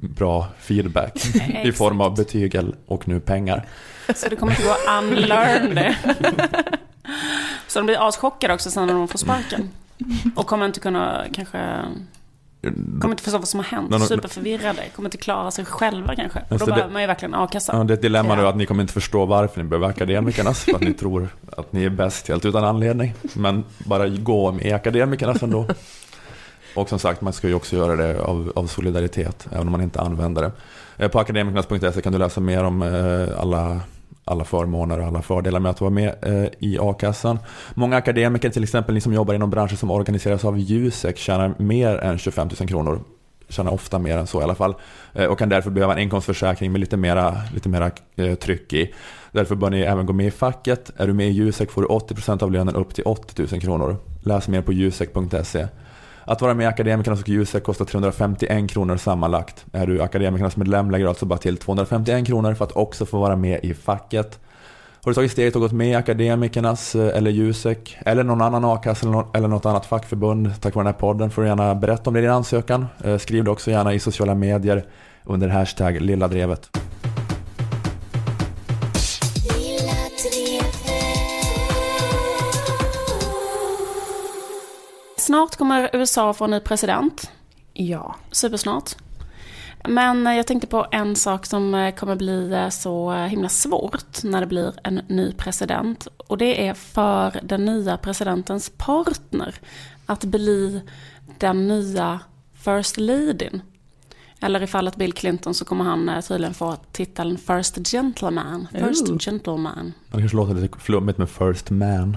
[SPEAKER 1] Bra feedback i form av betyg och nu pengar.
[SPEAKER 2] Så det kommer inte gå att unlearn det. Så de blir aschockade också sen när de får sparken. Och kommer inte kunna kanske... Kommer inte förstå vad som har hänt. Superförvirrade. Kommer inte klara sig själva kanske. Och då behöver man ju verkligen a-kassa.
[SPEAKER 1] Ja, det är ett dilemma nu att ni kommer inte förstå varför ni behöver akademikernas. För att ni tror att ni är bäst helt utan anledning. Men bara gå med akademikernas ändå. Och som sagt, man ska ju också göra det av, av solidaritet, även om man inte använder det. Eh, på akademikernas.se kan du läsa mer om eh, alla, alla förmåner och alla fördelar med att vara med eh, i a-kassan. Många akademiker, till exempel ni som jobbar inom branscher som organiseras av Jusek, tjänar mer än 25 000 kronor. Tjänar ofta mer än så i alla fall. Och kan därför behöva en inkomstförsäkring med lite mera, lite mera tryck i. Därför bör ni även gå med i facket. Är du med i Jusek får du 80% av lönen upp till 80 000 kronor. Läs mer på jusek.se. Att vara med i Akademikernas och Jusek kostar 351 kronor sammanlagt. Är du Akademikernas medlem lägger du alltså bara till 251 kronor för att också få vara med i facket. Har du tagit steget och gått med i Akademikernas eh, eller Jusek eller någon annan a-kassa eller något annat fackförbund tack vare den här podden får du gärna berätta om det i din ansökan. Eh, skriv det också gärna i sociala medier under hashtag lilladrevet.
[SPEAKER 2] Snart kommer USA få en ny president.
[SPEAKER 3] Ja.
[SPEAKER 2] Supersnart. Men eh, jag tänkte på en sak som eh, kommer bli eh, så himla svårt när det blir en ny president. Och det är för den nya presidentens partner att bli den nya first ladyn. Eller i fallet Bill Clinton så kommer han tydligen få titeln First Gentleman. First
[SPEAKER 3] Ooh.
[SPEAKER 2] Gentleman.
[SPEAKER 1] Det kanske låter lite flummigt med First Man.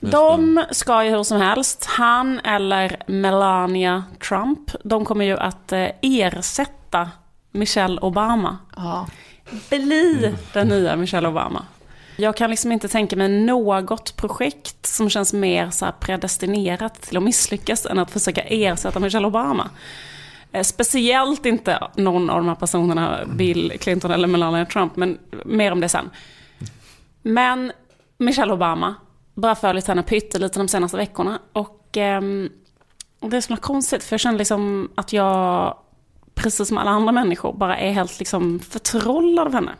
[SPEAKER 2] De ska ju hur som helst, han eller Melania Trump, de kommer ju att eh, ersätta Michelle Obama.
[SPEAKER 3] Ja.
[SPEAKER 2] Bli den nya Michelle Obama. Jag kan liksom inte tänka mig något projekt som känns mer så här predestinerat till att misslyckas än att försöka ersätta Michelle Obama. Eh, Speciellt inte någon av de här personerna, Bill Clinton eller Melania Trump, men mer om det sen. Men Michelle Obama, bara följt henne pyttelite de senaste veckorna. Och ehm, det är så konstigt, för jag känner liksom att jag, precis som alla andra människor, bara är helt liksom förtrollad av henne.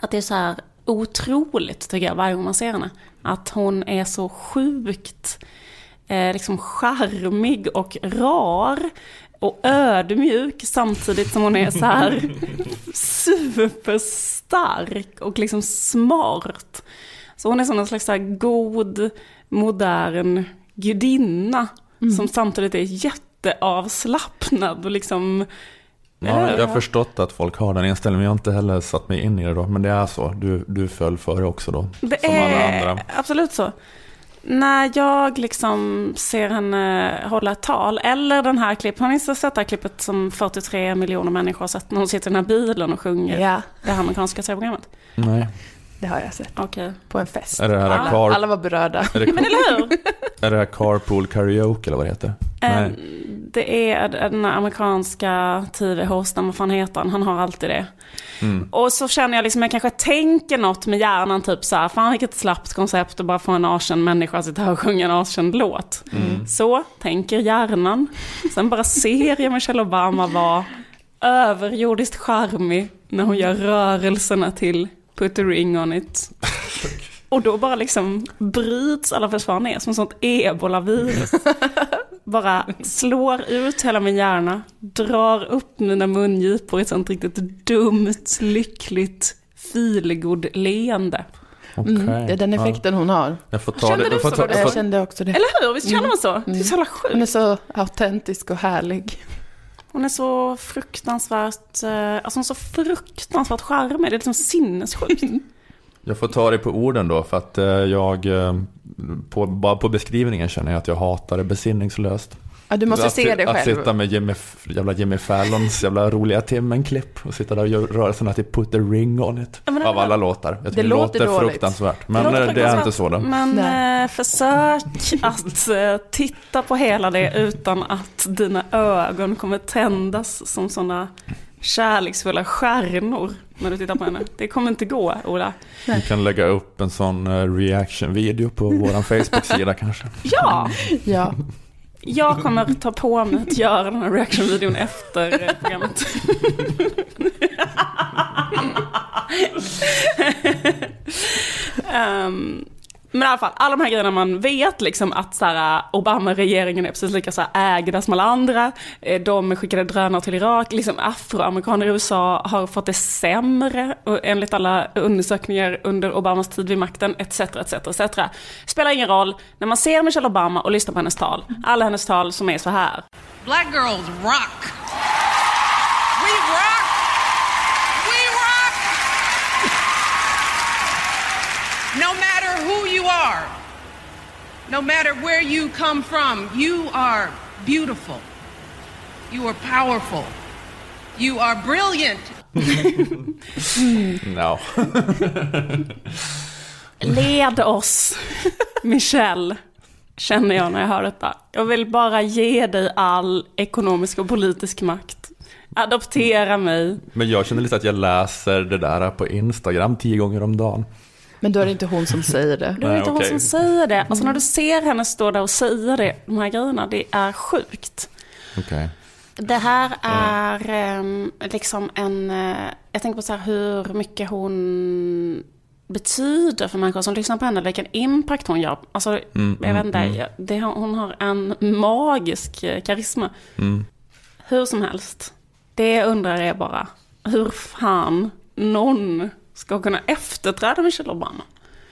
[SPEAKER 2] Att det är så här otroligt, tycker jag, varje gång man ser henne. Att hon är så sjukt eh, liksom charmig och rar och ödmjuk samtidigt som hon är så här superstark och liksom smart. Så hon är som en slags så här god, modern gudinna som samtidigt är jätteavslappnad och liksom...
[SPEAKER 1] Ja, jag har förstått att folk har den inställningen, men jag har inte heller satt mig in i det då. Men det är så, du, du föll före också då.
[SPEAKER 2] Det
[SPEAKER 1] som alla
[SPEAKER 2] är
[SPEAKER 1] andra.
[SPEAKER 2] absolut så. När jag liksom ser henne hålla ett tal, eller den här klippet, har ni sett det här klippet som 43 miljoner människor har sett när hon sitter i den här bilen och sjunger
[SPEAKER 3] ja,
[SPEAKER 2] det här amerikanska tv-programmet?
[SPEAKER 1] Nej.
[SPEAKER 3] Det har jag sett.
[SPEAKER 2] Okej.
[SPEAKER 3] På en fest.
[SPEAKER 1] Är det här
[SPEAKER 3] alla,
[SPEAKER 1] car,
[SPEAKER 3] alla var berörda.
[SPEAKER 1] är det,
[SPEAKER 2] Men eller hur?
[SPEAKER 1] är det här carpool karaoke eller vad det heter? Nej.
[SPEAKER 2] Det är den amerikanska tv-hosten, vad fan heter han? Han har alltid det.
[SPEAKER 1] Mm.
[SPEAKER 2] Och så känner jag liksom, jag kanske tänker något med hjärnan, typ så här, fan vilket slappt koncept att bara få en arkänd människa att sitta här och sjunga en arkänd låt.
[SPEAKER 1] Mm.
[SPEAKER 2] Så tänker hjärnan. Sen bara ser jag Michelle Obama vara överjordiskt charmig när hon gör rörelserna till Put a ring on it. Och då bara liksom bryts alla försvar ner som sånt ebola-virus. Bara slår ut hela min hjärna, drar upp mina mungipor i ett sånt riktigt dumt, lyckligt, feelgood leende.
[SPEAKER 1] Okej.
[SPEAKER 3] Mm, det är den
[SPEAKER 1] Ja.
[SPEAKER 3] effekten hon har.
[SPEAKER 1] Jag får ta
[SPEAKER 2] Kände
[SPEAKER 1] det.
[SPEAKER 2] du
[SPEAKER 1] Jag får
[SPEAKER 2] så
[SPEAKER 1] ta,
[SPEAKER 2] då?
[SPEAKER 1] jag
[SPEAKER 3] kände också det.
[SPEAKER 2] Eller hur? Visst känner man så? Det är så jävla
[SPEAKER 3] Hon är
[SPEAKER 2] sjukt.
[SPEAKER 3] så autentisk och härlig.
[SPEAKER 2] Hon är så fruktansvärt, eh, alltså hon är så fruktansvärt charmig. Det är liksom sinnessjukt.
[SPEAKER 1] jag får ta det på orden då, för att eh, jag, eh, på, bara på beskrivningen känner jag att jag hatar det besinningslöst.
[SPEAKER 3] Ja, du måste
[SPEAKER 1] att,
[SPEAKER 3] se det
[SPEAKER 1] Att
[SPEAKER 3] själv.
[SPEAKER 1] sitta med Jimmy, jävla Jimmy Fallons jävla roliga timmen-klipp och sitta där och göra rörelserna till put the ring on it.
[SPEAKER 2] Ja, men det-
[SPEAKER 1] Av alla låtar. Jag tycker det,
[SPEAKER 3] låter
[SPEAKER 1] låter
[SPEAKER 3] dåligt.
[SPEAKER 1] fruktansvärt. Men
[SPEAKER 2] låter
[SPEAKER 1] eh, det är inte så då.
[SPEAKER 2] Men
[SPEAKER 3] Nej.
[SPEAKER 2] eh, försök att eh, titta på hela det utan att dina ögon kommer tändas som sådana kärleksfulla stjärnor när du tittar på henne. Det kommer inte gå, Ola.
[SPEAKER 1] Vi kan lägga upp en sån reaction-video på vår Facebook-sida kanske.
[SPEAKER 2] Ja,
[SPEAKER 3] Ja.
[SPEAKER 2] Jag kommer ta på mig att göra den här reaction-videon efter eh, programmet. Ehm, men i alla fall, alla de här grejerna man vet liksom att äh, Obama-regeringen är precis lika så här, ägda som alla andra. Eh, de skickade drönare till Irak. Liksom afroamerikaner i USA har fått det sämre enligt alla undersökningar under Obamas tid vid makten, etc. etc, etc. Spelar ingen roll, när man ser Michelle Obama och lyssnar på hennes tal, alla hennes tal som är så här.
[SPEAKER 9] Black girls rock. We rock. We rock. No you are, no matter where you come from, you are beautiful. You are powerful. You are brilliant.
[SPEAKER 1] No.
[SPEAKER 2] Led oss, Michelle, känner jag när jag hör detta. Jag vill bara ge dig all ekonomisk och politisk makt. Adoptera mig.
[SPEAKER 1] Men jag känner lite att jag läser det där på Instagram tio gånger om dagen.
[SPEAKER 3] Men då är det inte hon som säger det.
[SPEAKER 2] Det är
[SPEAKER 1] Nej,
[SPEAKER 2] inte hon som säger det. Alltså när du ser henne stå där och säga det, de här grejerna, det är sjukt.
[SPEAKER 1] Okej.
[SPEAKER 2] Det här är ehm, liksom en... eh, jag tänker på så här hur mycket hon betyder för människor som lyssnar på henne, vilken impact hon gör. Alltså,
[SPEAKER 1] Mm,
[SPEAKER 2] jag vet
[SPEAKER 1] mm,
[SPEAKER 2] inte,
[SPEAKER 1] mm.
[SPEAKER 2] jag- det, hon har en magisk eh, karisma.
[SPEAKER 1] Mm.
[SPEAKER 2] Hur som helst, det jag undrar är bara hur fan någon ska kunna efterträda Michelle Obama.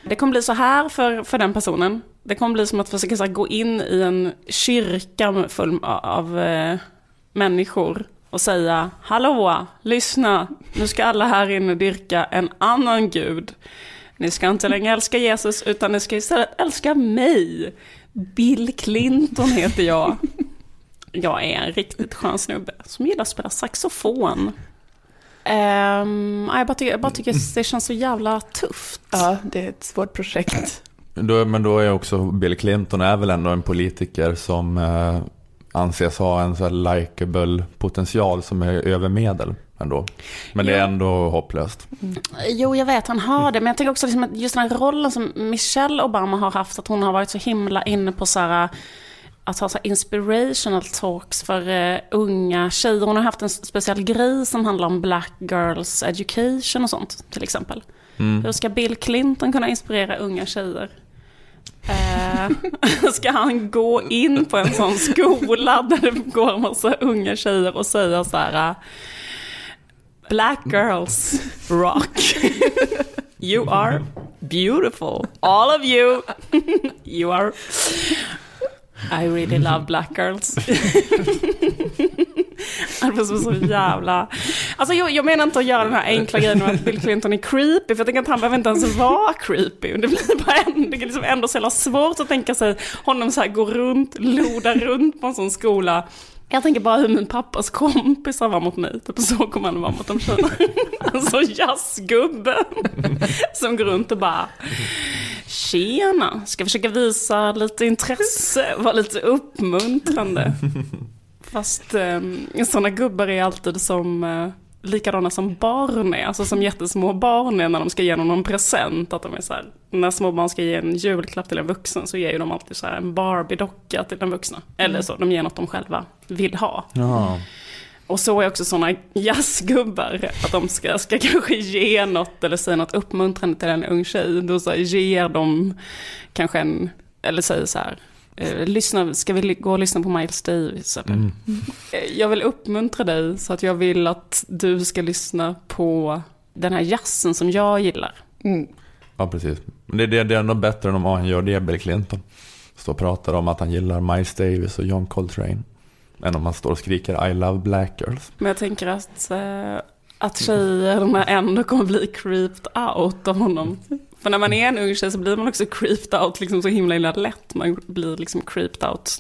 [SPEAKER 2] Det kommer bli så här för, för den personen. Det kommer bli som att försöka här, gå in i en kyrka full av eh, människor och säga Hallå, lyssna, nu ska alla här inne dyrka en annan gud. Ni ska inte längre älska Jesus utan ni ska istället älska mig. Bill Clinton heter jag. Jag är en riktigt skön snubbe som gillar att spela saxofon. Um, jag, bara tycker, jag bara tycker det känns så jävla tufft.
[SPEAKER 3] Ja, det är ett svårt projekt.
[SPEAKER 1] Då, men då är också Bill Clinton är väl ändå en politiker som eh, anses ha en så här likable potential som är över medel ändå. Men det är ändå hopplöst.
[SPEAKER 2] Jo, jag vet, han har det. Men jag tänker också liksom att just den här rollen som Michelle Obama har haft, att hon har varit så himla inne på så här, att ha så inspirational talks för eh, unga tjejer. Hon har haft en speciell grej som handlar om black girls education och sånt, till exempel.
[SPEAKER 1] Mm.
[SPEAKER 2] Hur ska Bill Clinton kunna inspirera unga tjejer? Eh, ska han gå in på en sån skola där det går en massa unga tjejer och säga så här eh, Black girls rock. You are beautiful. All of you. You are... I really love black girls. Det var så, så jävla... Alltså jag, jag menar inte att göra den här enkla grejen med att Bill Clinton är creepy, för jag tänker att han behöver inte ens vara creepy. Det blir bara ändå, det är liksom ändå så jävla svårt att tänka sig honom så här gå runt, loda runt på en sån skola. Jag tänker bara hur min pappas kompisar var mot mig, typ så kommer han vara mot de tjejerna. Alltså jazzgubbe som går runt och bara Tjena, ska försöka visa lite intresse, vara lite uppmuntrande. Fast eh, sådana gubbar är alltid som eh, likadana som barn är, alltså som jättesmå barn är när de ska ge någon en present. Att de är så här, när små barn ska ge en julklapp till en vuxen så ger ju de alltid så här en Barbie-docka till den vuxna. Eller så, de ger något de själva vill ha.
[SPEAKER 1] Ja.
[SPEAKER 2] Och så är också sådana jazzgubbar, att de ska, ska kanske ge något eller säga något uppmuntrande till en ung tjej. Då så här, ger de kanske en, eller säger så här, eh, lyssna, ska vi gå och lyssna på Miles Davis? Eller?
[SPEAKER 1] Mm.
[SPEAKER 2] Eh, Jag vill uppmuntra dig så att jag vill att du ska lyssna på den här jazzen som jag gillar.
[SPEAKER 1] Ja, precis. Men det, det, det är ändå bättre än om han gör det, Bill Clinton. Står och pratar om att han gillar Miles Davis och John Coltrane. Än om han står och skriker I love black girls.
[SPEAKER 2] Men jag tänker att, eh, att tjejerna ändå kommer bli creeped out av honom. För när man är en ung tjej så blir man också creeped out liksom så himla, himla lätt. Man blir liksom creeped out.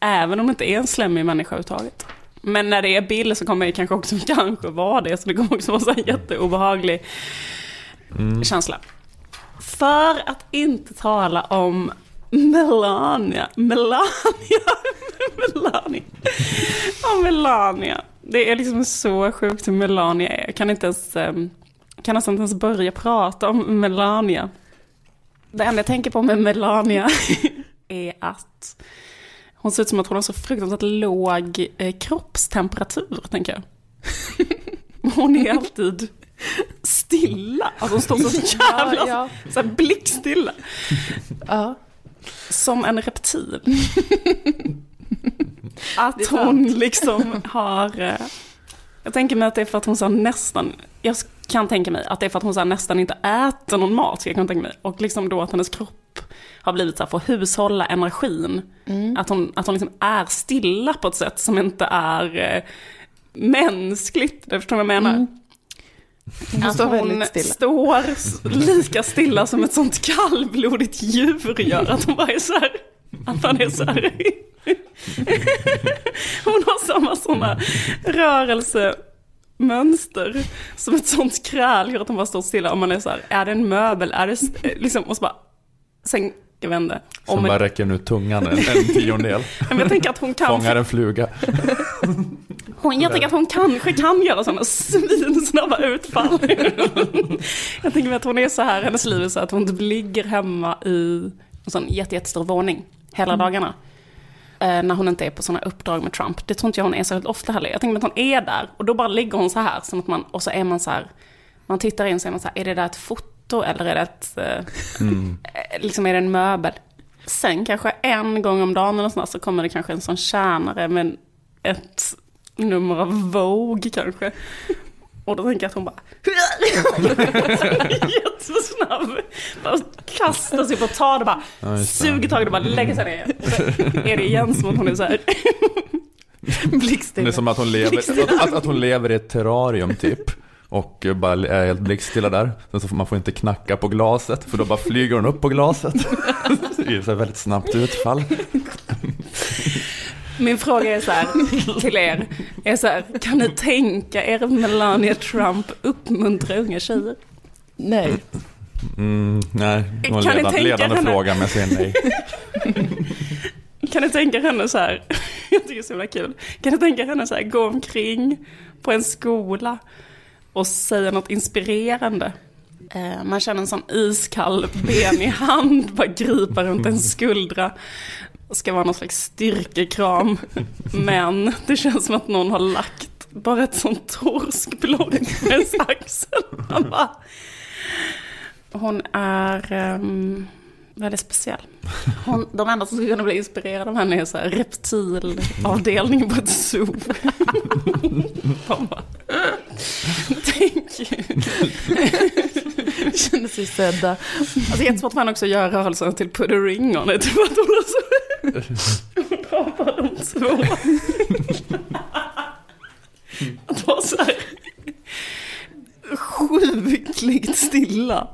[SPEAKER 2] Även om det inte är en slemmig människa överhuvudtaget. Men när det är Bill så kommer det kanske också kanske vara det. Så det kommer också vara så här jätteobehaglig känsla. För att inte tala om Melania. Melania. Melania. Ja, Melania. Det är liksom så sjukt hur Melania är. Jag kan inte ens, ehm, kan nästan inte ens börja prata om Melania. Det enda jag tänker på med Melania är att hon ser ut som att hon har så fruktansvärt låg eh, kroppstemperatur, tänker jag. Hon är alltid stilla. Alltså hon står så jävla
[SPEAKER 3] Ja, ja.
[SPEAKER 2] Så här blickstilla.
[SPEAKER 3] Ja.
[SPEAKER 2] Som en reptil. Att hon liksom har... eh, Jag tänker mig att det är för att hon så nästan... Jag kan tänka mig att det är för att hon så nästan inte äter någon mat. Jag kan tänka mig. Och liksom då att hennes kropp har blivit så här för att hushålla energin. Att hon, att hon liksom är stilla på ett sätt som inte är eh, mänskligt. Det förstår vad jag menar?
[SPEAKER 3] Hon
[SPEAKER 2] Att
[SPEAKER 3] står
[SPEAKER 2] hon står lika stilla som ett sånt kallblodigt djur gör. Att hon bara är så här, att man är så här. Hon har samma sådana rörelsemönster som ett sånt kräl gör att hon bara står stilla. Och man är så här, är det en möbel? Är det liksom, och så bara, sen, jag vet inte.
[SPEAKER 1] Som
[SPEAKER 2] Om
[SPEAKER 1] bara räcker ut tungan en, en tiondel.
[SPEAKER 2] men jag tänker att hon kan
[SPEAKER 1] Fångar en fluga.
[SPEAKER 2] Hon, jag tänker att hon kanske kan göra sådana svinsnabba utfall. jag tänker att hon är så här, hennes liv är så att hon typ ligger hemma i en sån jätte, jättestor våning hela dagarna. Eh, när hon inte är på sådana uppdrag med Trump. Det tror inte jag hon är särskilt ofta heller. Jag tänker att hon är där och då bara ligger hon så här. Som att man, och så är man så här, man tittar in så är man så här, är det där ett foto eller är det ett, eh, eh, liksom är det en möbel? Sen kanske en gång om dagen eller sådär, så kommer det kanske en sån tjänare med ett nummer av Vogue kanske. Och då tänker jag att hon bara... Jättesnabb. Bara kastar sig upp och tar det bara.
[SPEAKER 1] Ja,
[SPEAKER 2] suger tag och bara lägger sig ner. Och så är det igen som att hon är så här.
[SPEAKER 1] Det är som att hon lever, att, att hon lever i ett terrarium typ. Och bara är helt blickstilla där. Sen så får man får inte knacka på glaset för då bara flyger hon upp på glaset. Det är så väldigt snabbt utfall.
[SPEAKER 2] Min fråga är så här till er. Är så här, kan ni tänka er Melania Trump uppmuntra unga tjejer?
[SPEAKER 3] Nej.
[SPEAKER 1] Mm, nej, det var en
[SPEAKER 2] Kan
[SPEAKER 1] ledande,
[SPEAKER 2] tänka
[SPEAKER 1] ledande
[SPEAKER 2] henne?
[SPEAKER 1] fråga men jag säger nej.
[SPEAKER 2] Kan ni tänka henne så här, jag tycker det är så himla kul. Kan ni tänka henne så här, gå omkring på en skola och säga något inspirerande? Eh, Man känner en sån iskall ben i hand, bara gripa runt en skuldra. Det ska vara någon slags styrkekram. Men det känns som att någon har lagt bara ett sånt torskblock på ens axel. Hon är um, väldigt speciell. Hon, de enda som skulle kunna bli inspirerade av henne är så här reptilavdelningen på ett zoo. De bara, Thank you.
[SPEAKER 3] Känner sig sedda.
[SPEAKER 2] Alltså jättesvårt för henne också att göra rörelsen till put a ring on it. För att hon har så... Hon bara de två. Att vara så här sjukligt stilla.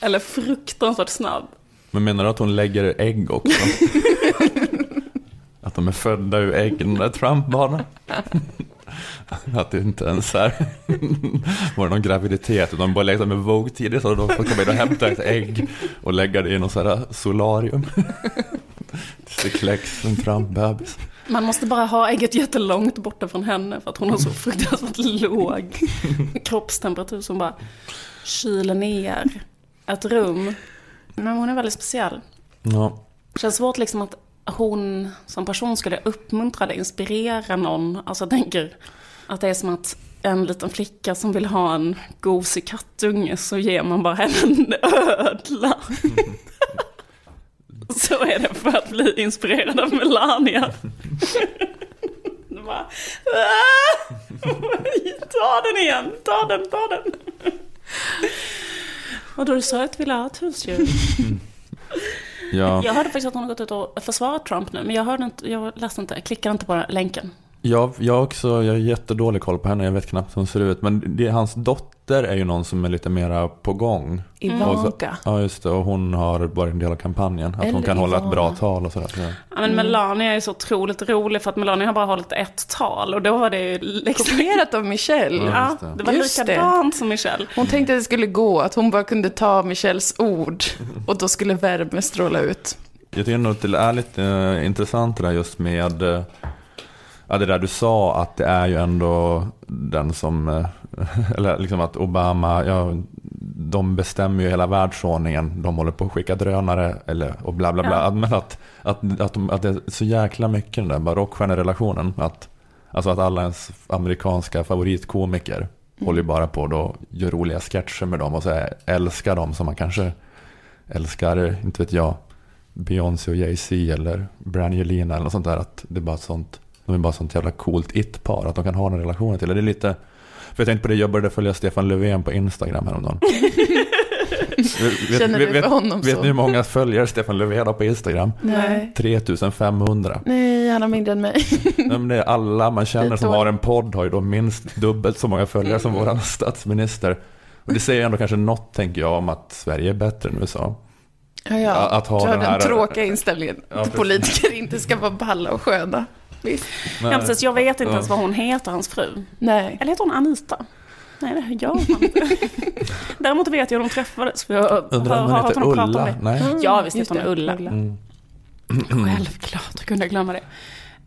[SPEAKER 2] Eller fruktansvärt snabb.
[SPEAKER 1] Men menar du att hon lägger ägg också? Att de är födda ur äggen, de där Trump-barnen? Att det inte ens är var det någon graviditet, utan de bara lekte med Vogue tidigt så de får komma in och hämta ett ägg och lägga det i någon sån solarium. Tills det kläcks en Trump-bebis.
[SPEAKER 2] Man måste bara ha ägget jättelångt borta från henne för att hon har så fruktansvärt låg kroppstemperatur som bara kyler ner ett rum. Men hon är väldigt speciell.
[SPEAKER 1] Ja,
[SPEAKER 2] Det känns svårt liksom att hon som person skulle uppmuntra eller inspirera någon. Alltså jag tänker att det är som att en liten flicka som vill ha en gosig kattunge så ger man bara henne en ödla. så är det för att bli inspirerad av Melania. Bara, "Ah! ta den igen, ta den, ta den. Och då sa jag att vi ville ha ett husdjur.
[SPEAKER 1] ja.
[SPEAKER 2] Jag hörde faktiskt att hon har gått ut och försvarat Trump nu, men jag hörde inte, jag läste inte, jag klickade inte på länken.
[SPEAKER 1] Jag, jag också, jag har jättedålig koll på henne, jag vet knappt hur hon ser ut. Men det, hans dotter är ju någon som är lite mera på gång.
[SPEAKER 3] Ivanka.
[SPEAKER 1] Så- Ja, just det. Och hon har varit en del av kampanjen. Att hon
[SPEAKER 3] Eller
[SPEAKER 1] kan hålla ett bra
[SPEAKER 3] Ivana.
[SPEAKER 1] tal och sådär. Så.
[SPEAKER 2] Ja, men Melania är så otroligt rolig för att Melania har bara hållit ett tal och då var det ju liksom...
[SPEAKER 3] Kopierat av Michelle.
[SPEAKER 1] Ja. Det.
[SPEAKER 2] det var
[SPEAKER 3] Just det.
[SPEAKER 2] likadant som Michelle.
[SPEAKER 3] Hon tänkte att det skulle gå, att hon bara kunde ta Michelles ord och då skulle värme stråla ut.
[SPEAKER 1] Jag tycker nog att det är lite eh, intressant det där just med eh, ja, det där du sa att det är ju ändå den som, eh, eller liksom att Obama, ja, de bestämmer ju hela världsordningen. De håller på att skicka drönare eller, och bla bla bla.
[SPEAKER 2] Ja.
[SPEAKER 1] Men att, att, att, att det är så jäkla mycket den där barockstjärnerelationen. Att, alltså att alla ens amerikanska favoritkomiker håller ju bara på och gör roliga sketcher med dem och så här, älskar dem som man kanske älskar, inte vet jag, Beyoncé och Jay-Z eller Brangelina eller något sånt där. Att det är bara ett sånt, de är bara sånt jävla coolt it-par. Att de kan ha den relationen till det. Det är lite, för jag tänkte på det, jag började följa Stefan Löfven på Instagram häromdagen. vet,
[SPEAKER 3] Känner du
[SPEAKER 1] vet,
[SPEAKER 3] för honom
[SPEAKER 1] vet
[SPEAKER 3] så?
[SPEAKER 1] ni hur många följare Stefan Löfven har på Instagram?
[SPEAKER 3] Nej.
[SPEAKER 1] 3500.
[SPEAKER 3] Nej, han har mindre än mig.
[SPEAKER 1] Nej, men det är alla man känner som har en podd har ju då minst dubbelt så många följare som vår statsminister. Och det säger ändå kanske något, tänker jag, om att Sverige är bättre än USA.
[SPEAKER 3] Ja, ja.
[SPEAKER 1] Att ha den här-
[SPEAKER 3] tråkiga inställningen
[SPEAKER 1] Ja,
[SPEAKER 3] politiker inte ska vara balla och sköna. Visst.
[SPEAKER 1] Men-
[SPEAKER 2] Ja, precis, jag vet inte
[SPEAKER 1] Ja.
[SPEAKER 2] ens vad hon heter, hans fru.
[SPEAKER 3] Nej.
[SPEAKER 2] Eller heter hon Anita? Nej, det gör man inte. Däremot vet jag hur de träffades. För jag
[SPEAKER 1] Undrar om
[SPEAKER 2] har
[SPEAKER 1] hon heter
[SPEAKER 2] om
[SPEAKER 1] Ulla? Nej.
[SPEAKER 2] Ja, visst heter hon
[SPEAKER 3] det,
[SPEAKER 2] Ulla.
[SPEAKER 1] Mm.
[SPEAKER 2] Självklart, hur kunde jag glömma det?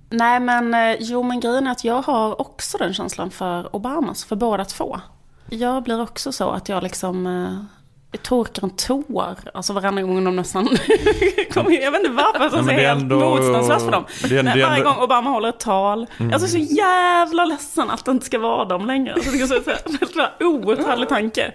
[SPEAKER 2] Nej, men eh, jo, men grejen är att jag har också den känslan för Obamas, för båda två. Jag blir också så att jag liksom eh, jag torkar en tår, alltså varannan gång de nästan kommer. Jag vet inte varför, jag
[SPEAKER 1] men
[SPEAKER 2] är
[SPEAKER 1] det är
[SPEAKER 2] helt
[SPEAKER 1] ändå-
[SPEAKER 2] motståndslös för dem.
[SPEAKER 1] det är-
[SPEAKER 2] Nej,
[SPEAKER 1] det är
[SPEAKER 2] varje
[SPEAKER 1] ändå-
[SPEAKER 2] gång Obama håller ett tal.
[SPEAKER 1] Mm.
[SPEAKER 2] Jag är så jävla ledsen att det inte ska vara dem längre. Alltså, det är så, så, outhärdlig tanke.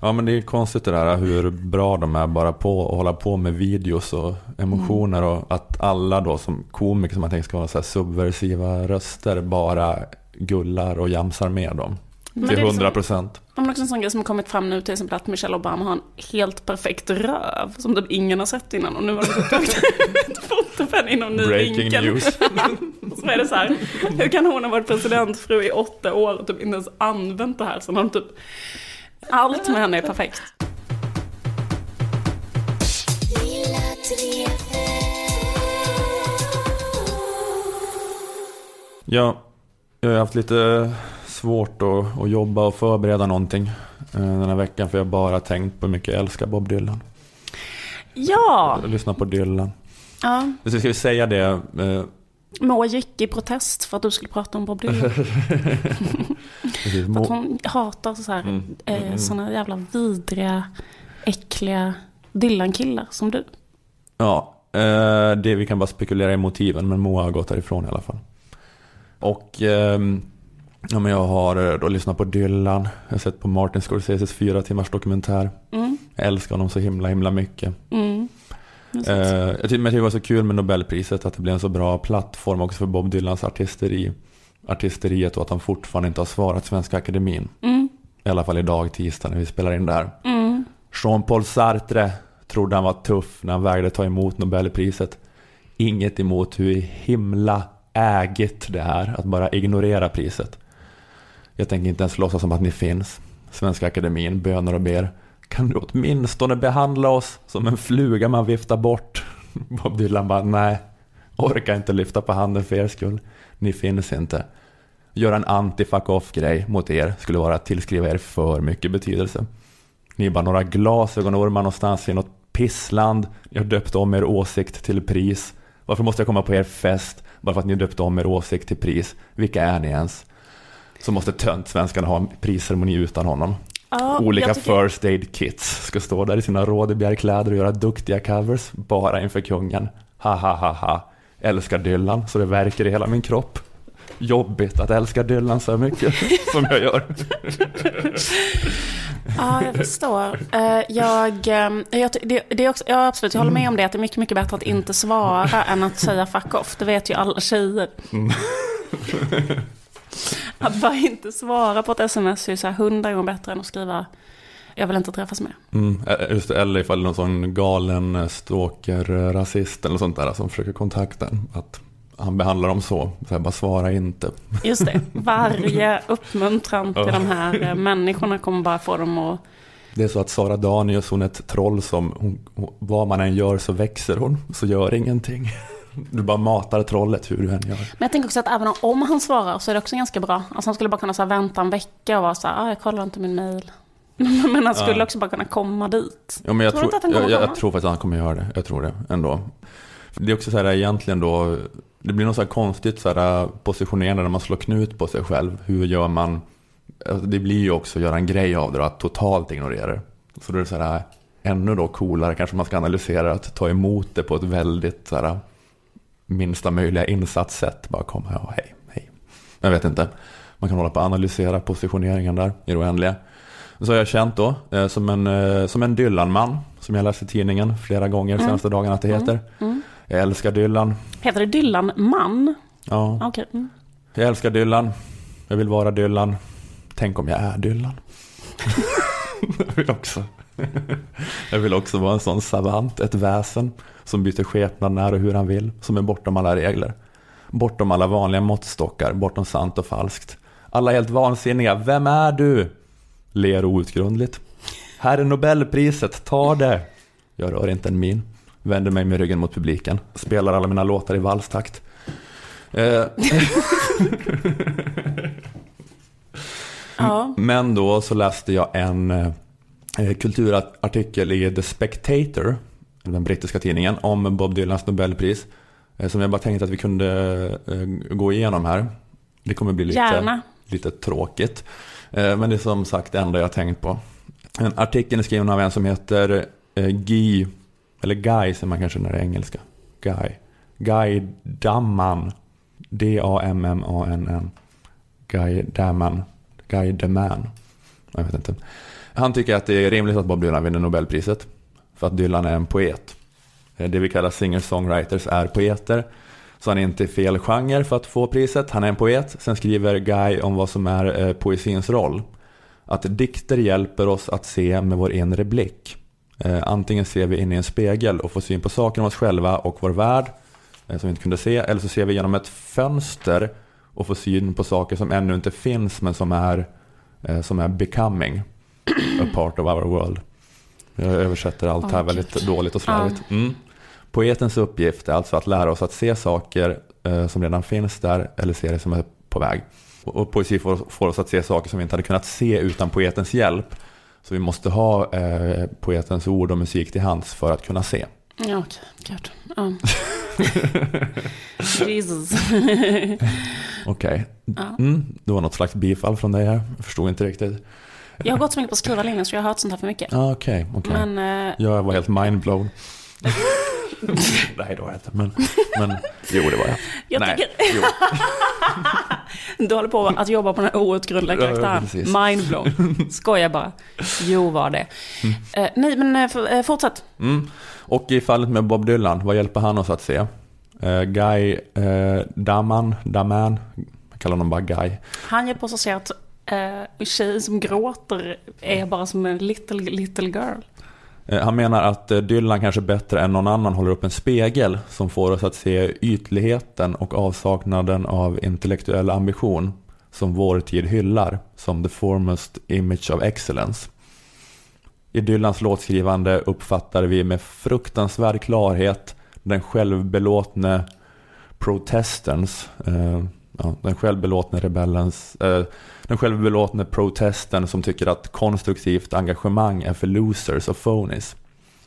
[SPEAKER 1] Ja men det är konstigt det där hur bra de är bara på att hålla på med videos och emotioner och att alla då som komiker som man tänker ska vara så subversiva röster bara gullar och jamsar med dem. Till
[SPEAKER 2] det är
[SPEAKER 1] 100
[SPEAKER 2] liksom-
[SPEAKER 1] procent.
[SPEAKER 2] Ja, Men också en sån grej som har kommit fram nu, till exempel att Michelle Obama har en helt perfekt röv, som typ ingen har sett innan. Och nu har de tagit ett foto på henne i någon ny
[SPEAKER 1] Breaking
[SPEAKER 2] vinkel.
[SPEAKER 1] news.
[SPEAKER 2] så är det så här, hur kan hon ha varit presidentfru i åtta år och typ inte ens använt det här? Så har de typ, allt med henne är perfekt.
[SPEAKER 1] Ja, jag har haft lite svårt att, att jobba och förbereda någonting eh, den här veckan för jag har bara tänkt på hur mycket jag älskar Bob Dylan.
[SPEAKER 2] Ja!
[SPEAKER 1] Jag lyssnar på Dylan.
[SPEAKER 2] ja.
[SPEAKER 1] Så ska vi säga det, eh,
[SPEAKER 2] Moa gick i protest för att du skulle prata om Bob Dylan. För att hon hatar så här,
[SPEAKER 1] Mm,
[SPEAKER 2] eh,
[SPEAKER 1] mm.
[SPEAKER 2] såna jävla vidriga, äckliga Dylan-killar som du.
[SPEAKER 1] Ja, det, vi kan bara spekulera i motiven, men Moa har gått därifrån i alla fall. Och ehm, ja, men jag har eh, då lyssnat på Dylan, jag har sett på Martin Scorseses fyra timmars dokumentär.
[SPEAKER 2] Mm.
[SPEAKER 1] Jag älskar honom så himla, himla mycket.
[SPEAKER 2] Mm.
[SPEAKER 1] Eh, jag tycker det var så kul med Nobelpriset, att det blev en så bra plattform också för Bob Dylans artisteri. Artisteriet och att han fortfarande inte har svarat Svenska Akademin.
[SPEAKER 2] Mm.
[SPEAKER 1] I alla fall idag, tisdag, när vi spelar in det här.
[SPEAKER 2] Mm.
[SPEAKER 1] Jean-Paul Sartre trodde han var tuff när han vägrade ta emot Nobelpriset. Inget emot hur himla ägigt det är att bara ignorera priset. Jag tänker inte ens låtsas som att ni finns. Svenska Akademin bönar och ber. Kan du åtminstone behandla oss som en fluga man viftar bort? Bob Dylan bara, nej. Orkar inte lyfta på handen för er skull. Ni finns inte. Göra en anti-fuck off-grej mot er skulle vara att tillskriva er för mycket betydelse. Ni är bara några glasögonormar någonstans i något pissland. Ni har döpt om er åsikt till pris. Varför måste jag komma på er fest bara för att ni har döpt om er åsikt till pris? Vilka är ni ens? Så måste tönt svenskarna ha en prisceremoni utan honom.
[SPEAKER 2] Ja,
[SPEAKER 1] Olika
[SPEAKER 2] jag tycker-
[SPEAKER 1] first aid kits ska stå där i sina rådebjärkläder och göra duktiga covers bara inför kungen. Ha ha ha ha. Älskar Dylan så det verkar i hela min kropp. Jobbigt att älska Dylan så mycket som jag gör.
[SPEAKER 2] Ja, jag förstår. Eh, Jag, eh, jag, det, det är också, ja, absolut, jag håller med om det. Att det är mycket, mycket bättre att inte svara än att säga fuck off. Det vet ju alla tjejer.
[SPEAKER 1] Mm.
[SPEAKER 2] Att bara inte svara på ett sms är ju så här hundra gånger bättre än att skriva jag vill inte träffas med.
[SPEAKER 1] Mm, eh, just det, eller ifall det är någon sån galen eh, stalker, eh, rasist eller sånt där som försöker kontakta en. Att han behandlar dem så, så här, bara svara inte.
[SPEAKER 2] Just det, varje uppmuntran till de här eh, människorna kommer bara få dem att...
[SPEAKER 1] Det är så att Sara Danius, hon är ett troll som, hon, vad man än gör så växer hon, så gör ingenting. Du bara matar trollet hur du än gör.
[SPEAKER 2] Men jag tänker också att även om han svarar så är det också ganska bra. Alltså han skulle bara kunna så vänta en vecka och vara så här, ah, jag kollar inte min mail. Men han skulle
[SPEAKER 1] Ja.
[SPEAKER 2] också bara kunna komma dit.
[SPEAKER 1] Ja, men jag,
[SPEAKER 2] Tror du
[SPEAKER 1] tror,
[SPEAKER 2] inte att han
[SPEAKER 1] jag,
[SPEAKER 2] kommer
[SPEAKER 1] jag, tror faktiskt att han kommer göra det. Jag tror det ändå. Det är också så här egentligen då, det blir något så här konstigt så här positionerande när man slår knut på sig själv. Hur gör man? Alltså, Det blir ju också att göra en grej av det då, att totalt ignorera det. Så då är det så här ännu då coolare kanske man ska analysera att ta emot det på ett väldigt så här minsta möjliga insatssätt. Bara komma, ja hej, hej. Jag vet inte. Man kan hålla på att analysera positioneringen där i det oändliga. Så har jag känt då, eh, som en, eh, som en Dylan-man, som jag läst i tidningen flera gånger de
[SPEAKER 2] Mm.
[SPEAKER 1] senaste dagarna att det heter.
[SPEAKER 2] Mm.
[SPEAKER 1] Jag älskar Dylan.
[SPEAKER 2] Heter det Dylan man?
[SPEAKER 1] Ja,
[SPEAKER 2] Okej. Mm.
[SPEAKER 1] jag älskar Dylan. Jag vill vara Dylan. Tänk om jag är Dylan. jag vill också. jag vill också vara en sån savant, ett väsen som byter skepnad när och hur han vill, som är bortom alla regler. Bortom alla vanliga måttstockar, bortom sant och falskt. Alla helt vansinniga. Vem är du? Ler outgrundligt. Här är Nobelpriset, ta det. Jag rör inte en min. Vänder mig med ryggen mot publiken. Spelar alla mina låtar i valstakt. Eh. Men då så läste jag en eh, kulturartikel i The Spectator, den brittiska tidningen, om Bob Dylans Nobelpris. Eh, som jag bara tänkte att vi kunde eh, gå igenom här. Det kommer bli lite,
[SPEAKER 2] Gärna.
[SPEAKER 1] lite tråkigt. Eh, men det är som sagt det enda jag tänkt på. En artikel är skriven av en som heter eh, Guy, eller Guy säger man kanske när det är engelska. Guy. Guy Damman. D-A-M-M-A-N-N. Guy Damman. Guy Deman. Jag vet inte. Han tycker att det är rimligt att Bob Dylan vinner Nobelpriset. För att Dylan är en poet. Eh, det vi kallar singer-songwriters är poeter. Så han är inte i fel genre för att få priset. Han är en poet. Sen skriver Guy om vad som är eh, poesins roll. Att dikter hjälper oss att se med vår inre blick. Eh, antingen ser vi in i en spegel och får syn på saker om oss själva och vår värld som vi inte kunde se. Eller så ser vi genom ett fönster och får syn på saker som ännu inte finns men som är, som är becoming a part of our world. Jag översätter allt här väldigt
[SPEAKER 2] Gud.
[SPEAKER 1] dåligt och slarvigt. Mm. Poetens uppgift är alltså att lära oss att se saker eh, som redan finns där eller se det som är på väg. Och, poesi får, oss att se saker som vi inte hade kunnat se utan poetens hjälp. Så vi måste ha eh, poetens ord och musik till hands för att kunna se.
[SPEAKER 2] Ja, okej. Gud. Ja. Jesus.
[SPEAKER 1] Okej,
[SPEAKER 2] Ja.
[SPEAKER 1] mm, det var något slags bifall från dig här. Jag förstod inte riktigt.
[SPEAKER 2] Jag har gått så mycket på skrivarlinjen så jag har hört sånt här för mycket.
[SPEAKER 1] Ah, Okej, okej.
[SPEAKER 2] Men, eh,
[SPEAKER 1] Jag var helt mindblown. Nej, det var jag inte. Men, men jo, det var jag.
[SPEAKER 2] Jag
[SPEAKER 1] Nej,
[SPEAKER 2] tycker-. Du håller på att jobba på den här outgrundliga
[SPEAKER 1] ja,
[SPEAKER 2] karaktären. Mindblown. Skojar bara. Jo var det. Eh, nej men eh, fortsätt.
[SPEAKER 1] Mm. Och i fallet med Bob Dylan, vad hjälper han oss att se? Eh, Guy Daman, Daman, jag kallar honom bara Guy.
[SPEAKER 2] Han hjälper oss att se att eh, en tjej som gråter är bara som en little, little girl.
[SPEAKER 1] Eh, Han menar att eh, Dylan kanske bättre än någon annan håller upp en spegel som får oss att se ytligheten och avsaknaden av intellektuell ambition som vår tid hyllar som the foremost image of excellence. I Dylans låtskrivande uppfattar vi med fruktansvärd klarhet den självbelåtne protesterns, eh, ja, den självbelåtne rebellens, eh, den självbelåtne protesten som tycker att konstruktivt engagemang är för losers och phonies.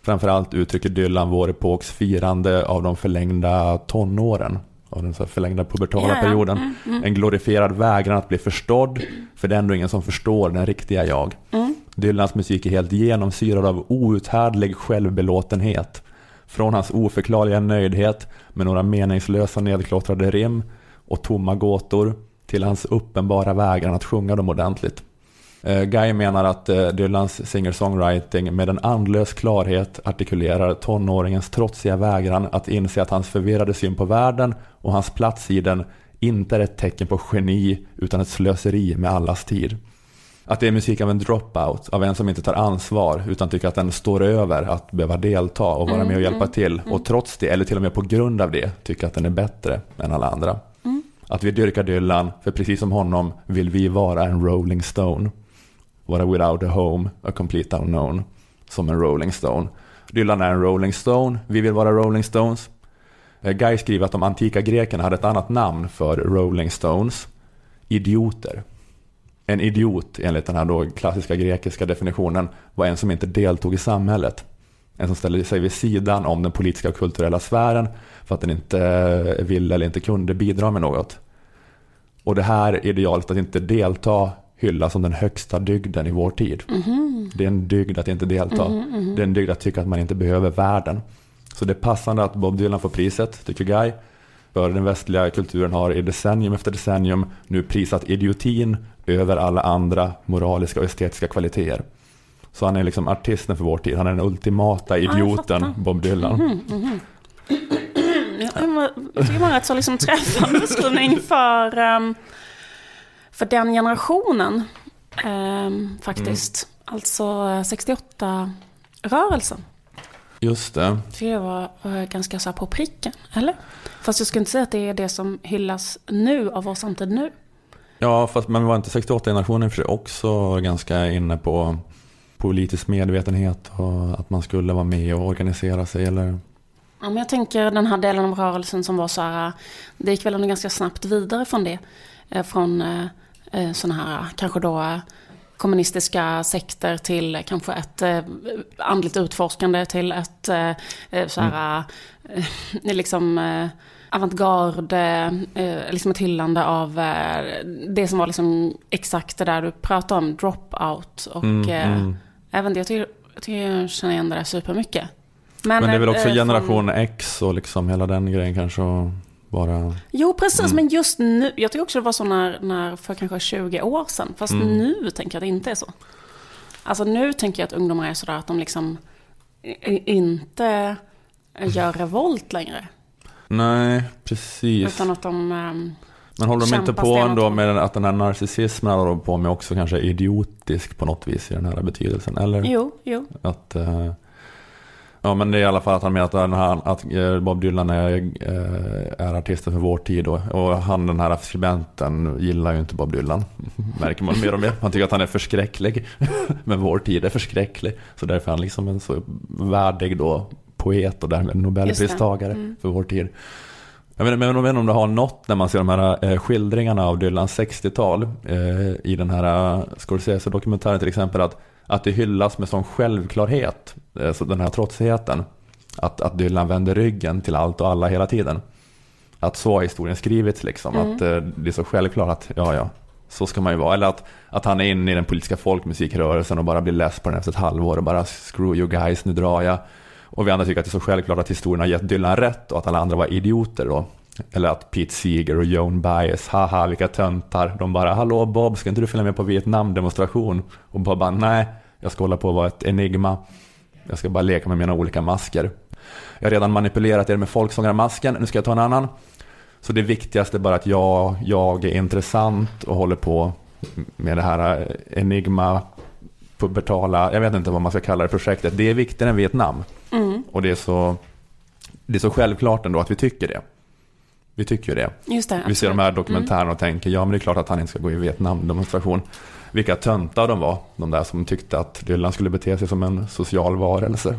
[SPEAKER 1] Framförallt uttrycker Dylan vår epoks firande av de förlängda tonåren, av den så förlängda pubertala
[SPEAKER 2] Ja, ja.
[SPEAKER 1] perioden.
[SPEAKER 2] Mm, mm.
[SPEAKER 1] En glorifierad vägran att bli förstådd, för det är ändå ingen som förstår den riktiga jag.
[SPEAKER 2] Mm.
[SPEAKER 1] Dylans musik är helt genomsyrad av outhärdlig självbelåtenhet. Från hans oförklarliga nöjdhet med några meningslösa nedklottrade rim och tomma gåtor till hans uppenbara vägran att sjunga dem ordentligt. Eh, Guy menar att eh, Dylans singer-songwriting med en andlös klarhet artikulerar tonåringens trotsiga vägran att inse att hans förvirrade syn på världen och hans plats i den inte är ett tecken på geni utan ett slöseri med allas tid. Att det är musik av en dropout, av en som inte tar ansvar utan tycker att den står över att behöva delta och vara
[SPEAKER 2] Mm,
[SPEAKER 1] med och hjälpa
[SPEAKER 2] mm,
[SPEAKER 1] till.
[SPEAKER 2] mm.
[SPEAKER 1] Och trots det, eller till och med på grund av det, tycker att den är bättre än alla andra. Att vi dyrkar Dylan, för precis som honom vill vi vara en Rolling Stone. Vara without a home, a complete unknown. Som en Rolling Stone. Dylan är en Rolling Stone, vi vill vara Rolling Stones. Eh, Guy skriver att de antika grekerna hade ett annat namn för Rolling Stones. Idioter. En idiot, enligt den här då klassiska grekiska definitionen, var en som inte deltog i samhället. En som ställde sig vid sidan om den politiska och kulturella sfären för att den inte ville eller inte kunde bidra med något. Och det här idealet att inte delta hyllas som den högsta dygden i vår tid.
[SPEAKER 2] Mhm.
[SPEAKER 1] Det är en dygd att inte delta.
[SPEAKER 2] Mhm, mhm.
[SPEAKER 1] Det är en dygd att tycka att man inte behöver världen. Så det är passande att Bob Dylan får priset, tycker Guy. För den västliga kulturen har i decennium efter decennium nu prisat idiotin över alla andra moraliska och estetiska kvaliteter. Så han är liksom artisten för vår tid. Han är den ultimata idioten,
[SPEAKER 2] fattar.
[SPEAKER 1] Bob Dylan.
[SPEAKER 2] Ja, det var- Jag tycker det var en rätt så liksom träffande beskrivning för, ehm, för den generationen. ehm, faktiskt. Alltså 68-rörelsen.
[SPEAKER 1] Just det.
[SPEAKER 2] tycker jag var ganska så här på pricken, eller? Fast jag skulle inte säga att det är det som hyllas nu av vår samtid nu.
[SPEAKER 1] Ja, fast men var inte 68-generationen för sig också ganska inne på politisk medvetenhet och att man skulle vara med och organisera sig eller?
[SPEAKER 2] Ja, men jag tänker den här delen av rörelsen som var så här, det gick väl ändå ganska snabbt vidare från det. Eh, Från eh, eh, sådana här, kanske då kommunistiska sekter till kanske ett eh, andligt utforskande till ett eh, eh, så här, eh, liksom eh, avantgarde, eh, liksom ett hyllande av eh, det som var liksom exakt det där du pratade om, dropout och
[SPEAKER 1] Mm, mm.
[SPEAKER 2] Även det, jag tycker, jag tycker jag känner igen det där supermycket.
[SPEAKER 1] Men, det är väl också
[SPEAKER 2] eh,
[SPEAKER 1] generation
[SPEAKER 2] från-
[SPEAKER 1] X och liksom hela den grejen kanske och bara...
[SPEAKER 2] Jo, precis.
[SPEAKER 1] Mm.
[SPEAKER 2] Men just nu, jag tycker också det var så när, när för kanske 20 år sedan. Fast
[SPEAKER 1] Mm.
[SPEAKER 2] nu tänker jag att det inte är så. Alltså nu tänker jag att ungdomar är sådär att de liksom inte gör revolt längre.
[SPEAKER 1] Nej, precis.
[SPEAKER 2] Utan att de...
[SPEAKER 1] Men håller de inte på ändå med att den här narcissismen håller de på med också kanske är idiotisk på något vis i den här betydelsen? Eller?
[SPEAKER 2] Jo, jo.
[SPEAKER 1] Att, eh, ja men det är i alla fall att han menar att, den här, att eh, Bob Dylan är, eh, är artisten för vår tid då. Och han den här skribenten gillar ju inte Bob Dylan. Märker man mer och mer. Han tycker att han är förskräcklig. men vår tid är förskräcklig. Så därför är han liksom en så värdig då poet och därmed nobelpristagare
[SPEAKER 2] Mm.
[SPEAKER 1] för vår tid. Jag vet, men inte om det har något när man ser de här eh, skildringarna av Dylans 60-tal eh, i den här eh, Scorsese-dokumentären till exempel att, att det hyllas med sån självklarhet, så den här trotsigheten, att, att Dylan vänder ryggen till allt och alla hela tiden. Att så har historien skrivits liksom,
[SPEAKER 2] Mm.
[SPEAKER 1] att det är så självklart att ja, ja, så ska man ju vara. Eller att, att han är inne i den politiska folkmusikrörelsen och bara blir less på den efter ett halvår och bara screw you guys, nu drar jag. Och vi andra tycker att det är så självklart att historien har gett Dylan rätt och att alla andra var idioter då. Eller att Pete Seeger och Joan Baez, haha vilka töntar. De bara, hallå Bob, ska inte du följa med på Vietnamdemonstration? Och Bob bara, nej, jag ska hålla på att vara ett enigma. Jag ska bara leka med mina olika masker. Jag har redan manipulerat er med folksångarmasken, nu ska jag ta en annan. Så det viktigaste är bara att jag, jag är intressant och håller på med det här enigma, pubertala, jag vet inte vad man ska kalla det, projektet. Det är viktigare än Vietnam.
[SPEAKER 2] Mm.
[SPEAKER 1] Och det är, så, det är så självklart ändå att vi tycker det. Vi tycker ju det.
[SPEAKER 2] Just det.
[SPEAKER 1] Vi ser de här
[SPEAKER 2] absolut.
[SPEAKER 1] dokumentärerna och tänker, ja men det är klart att han inte ska gå i Vietnam-demonstration. Vilka töntar de var, de där som tyckte att Dylan skulle bete sig som en social varelse.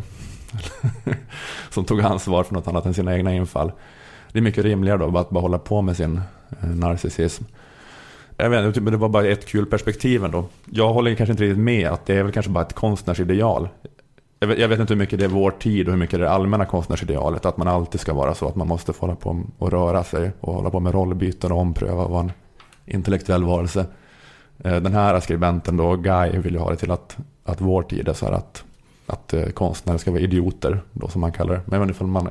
[SPEAKER 1] som tog ansvar för något annat än sina egna infall. Det är mycket rimligare då att bara hålla på med sin eh, narcissism. Jag vet inte, men det var bara ett kul perspektiv ändå. Jag håller kanske inte riktigt med att det är väl kanske bara ett konstnärsideal. Jag vet, jag vet inte hur mycket det är vår tid och hur mycket det är det allmänna konstnärsidealet. Att man alltid ska vara så, att man måste få hålla på och röra sig och hålla på med rollbyten och ompröva och vara en intellektuell varelse. Eh, den här skribenten då, Guy, vill ju ha det till att, att vår tid är så här att, att eh, konstnärer ska vara idioter, då som man kallar det. Men jag vet inte ifall man,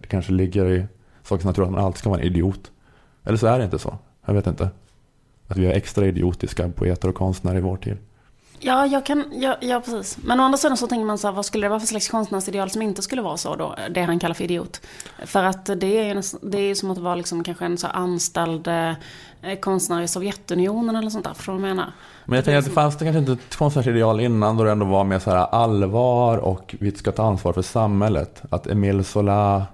[SPEAKER 1] det kanske ligger i sakens natur att man alltid ska vara en idiot. Eller så är det inte så, jag vet inte. Att vi är extra idiotiska poeter och konstnärer i vår tid.
[SPEAKER 2] Ja, jag kan, ja, ja, precis. Men å andra sidan så tänker man så här, vad skulle det vara för slags konstnärsideal som inte skulle vara så då? Det han kallar för idiot. För att det är ju det är som att vara liksom kanske en så anställd eh, konstnär i Sovjetunionen eller sånt där. Förstår du vad jag menar?
[SPEAKER 1] Men jag tänker att det fanns det kanske inte ett konstnärsideal innan då det ändå var mer så här allvar och vi ska ta ansvar för samhället. Att Emile Zola,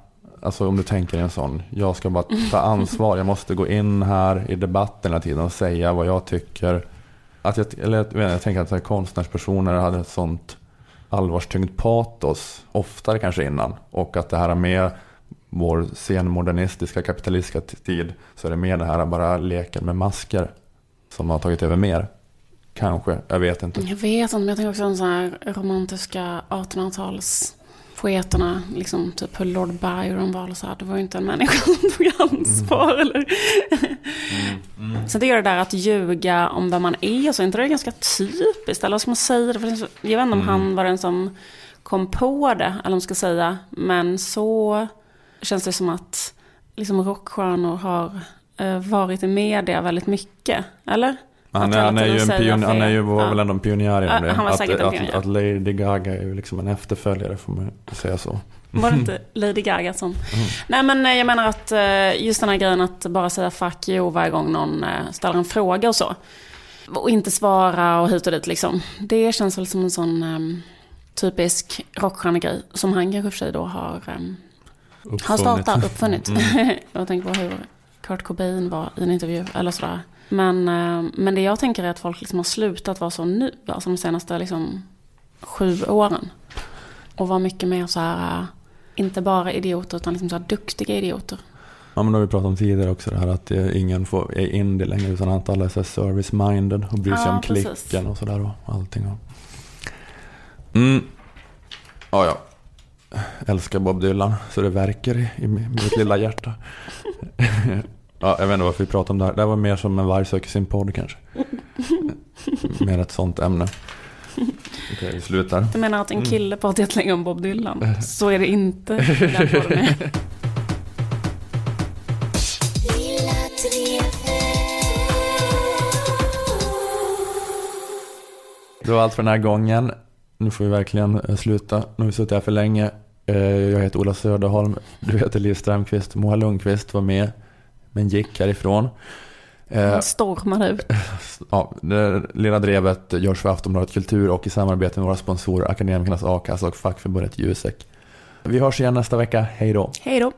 [SPEAKER 1] alltså om du tänker en sån, jag ska bara ta ansvar, jag måste gå in här i debatten hela tiden och säga vad jag tycker. Att jag, eller jag, jag tänker att här konstnärspersoner hade ett sånt allvarstyngt patos oftare kanske innan. Och att det här med vår senmodernistiska kapitalistiska tid så är det mer det här bara leken med masker som har tagit över mer. Kanske, jag vet inte.
[SPEAKER 2] Jag vet inte, men jag tänker också de så här romantiska 1800-tals. 1800-talspoeterna. Liksom typ hur Lord Byron var. eller Så här. Det var ju inte en människa som tog ansvar. Eller? Så det gör det där att ljuga om vem man är. Så är inte det ganska typiskt? Eller vad ska man säga? det? För är så- Jag vet inte om han var den som kom på det. Eller vad man ska säga. Men så känns det som att liksom rockstjärnor har eh, varit i media väldigt mycket. Eller?
[SPEAKER 1] Han
[SPEAKER 2] Att
[SPEAKER 1] är, han är ju en pion, han är ju, var
[SPEAKER 2] Ja.
[SPEAKER 1] väl ändå en pionjär inom det.
[SPEAKER 2] han var
[SPEAKER 1] att,
[SPEAKER 2] säkert en
[SPEAKER 1] att,
[SPEAKER 2] pionjär.
[SPEAKER 1] att Lady Gaga är ju liksom en efterföljare får man säga så.
[SPEAKER 2] Var det inte Lady Gaga som... Nej men eh, jag menar att eh, just den här grejen att bara säga fuck you varje gång någon eh, ställer en fråga och så. Och inte svara och hit och dit liksom. Det känns väl som en sån ehm, typisk rockstjärnegrej. Som han kanske för sig då har, har
[SPEAKER 1] Uppfunnit.
[SPEAKER 2] startat, uppfunnit.
[SPEAKER 1] Mm.
[SPEAKER 2] jag tänker på hur Kurt Cobain var i en intervju eller sådär. Men, eh, men det jag tänker är att folk liksom har slutat vara så nu. Alltså de senaste liksom, sju åren. Och vara mycket mer så här, eh, inte bara idioter utan liksom så här duktiga idioter.
[SPEAKER 1] Ja men det har vi pratat om tidigare också det här att eh, ingen får, är indie längre utan att alla är så service-minded och bryr sig
[SPEAKER 2] Ja,
[SPEAKER 1] om
[SPEAKER 2] precis.
[SPEAKER 1] klicken och sådär och allting. Mm. Ja, ja. Älskar Bob Dylan så det verkar i, i mitt lilla hjärta. ja, jag vet inte varför vi pratar om det här. Det här var mer som en varg söker sin podd kanske. mer ett sånt ämne. Okej, vi slutar.
[SPEAKER 2] Du menar att en
[SPEAKER 1] Mm.
[SPEAKER 2] kille pratar jättelänge om Bob Dylan? Så är det inte den podden.
[SPEAKER 1] Det var allt för den här gången. Nu får vi verkligen eh, sluta. Nu har vi suttit här för länge. Eh, Jag heter Ola Söderholm, du heter Liv Strömqvist, Moa Lundqvist var med, men gick härifrån. Eh,
[SPEAKER 2] Han stormade ut.
[SPEAKER 1] Ja, lilla drevet görs för Aftonbladet Kultur och i samarbete med våra sponsorer Akademikernas A-kassa och fackförbundet Jusek. Vi hörs igen nästa vecka, hej då!
[SPEAKER 2] Hej då.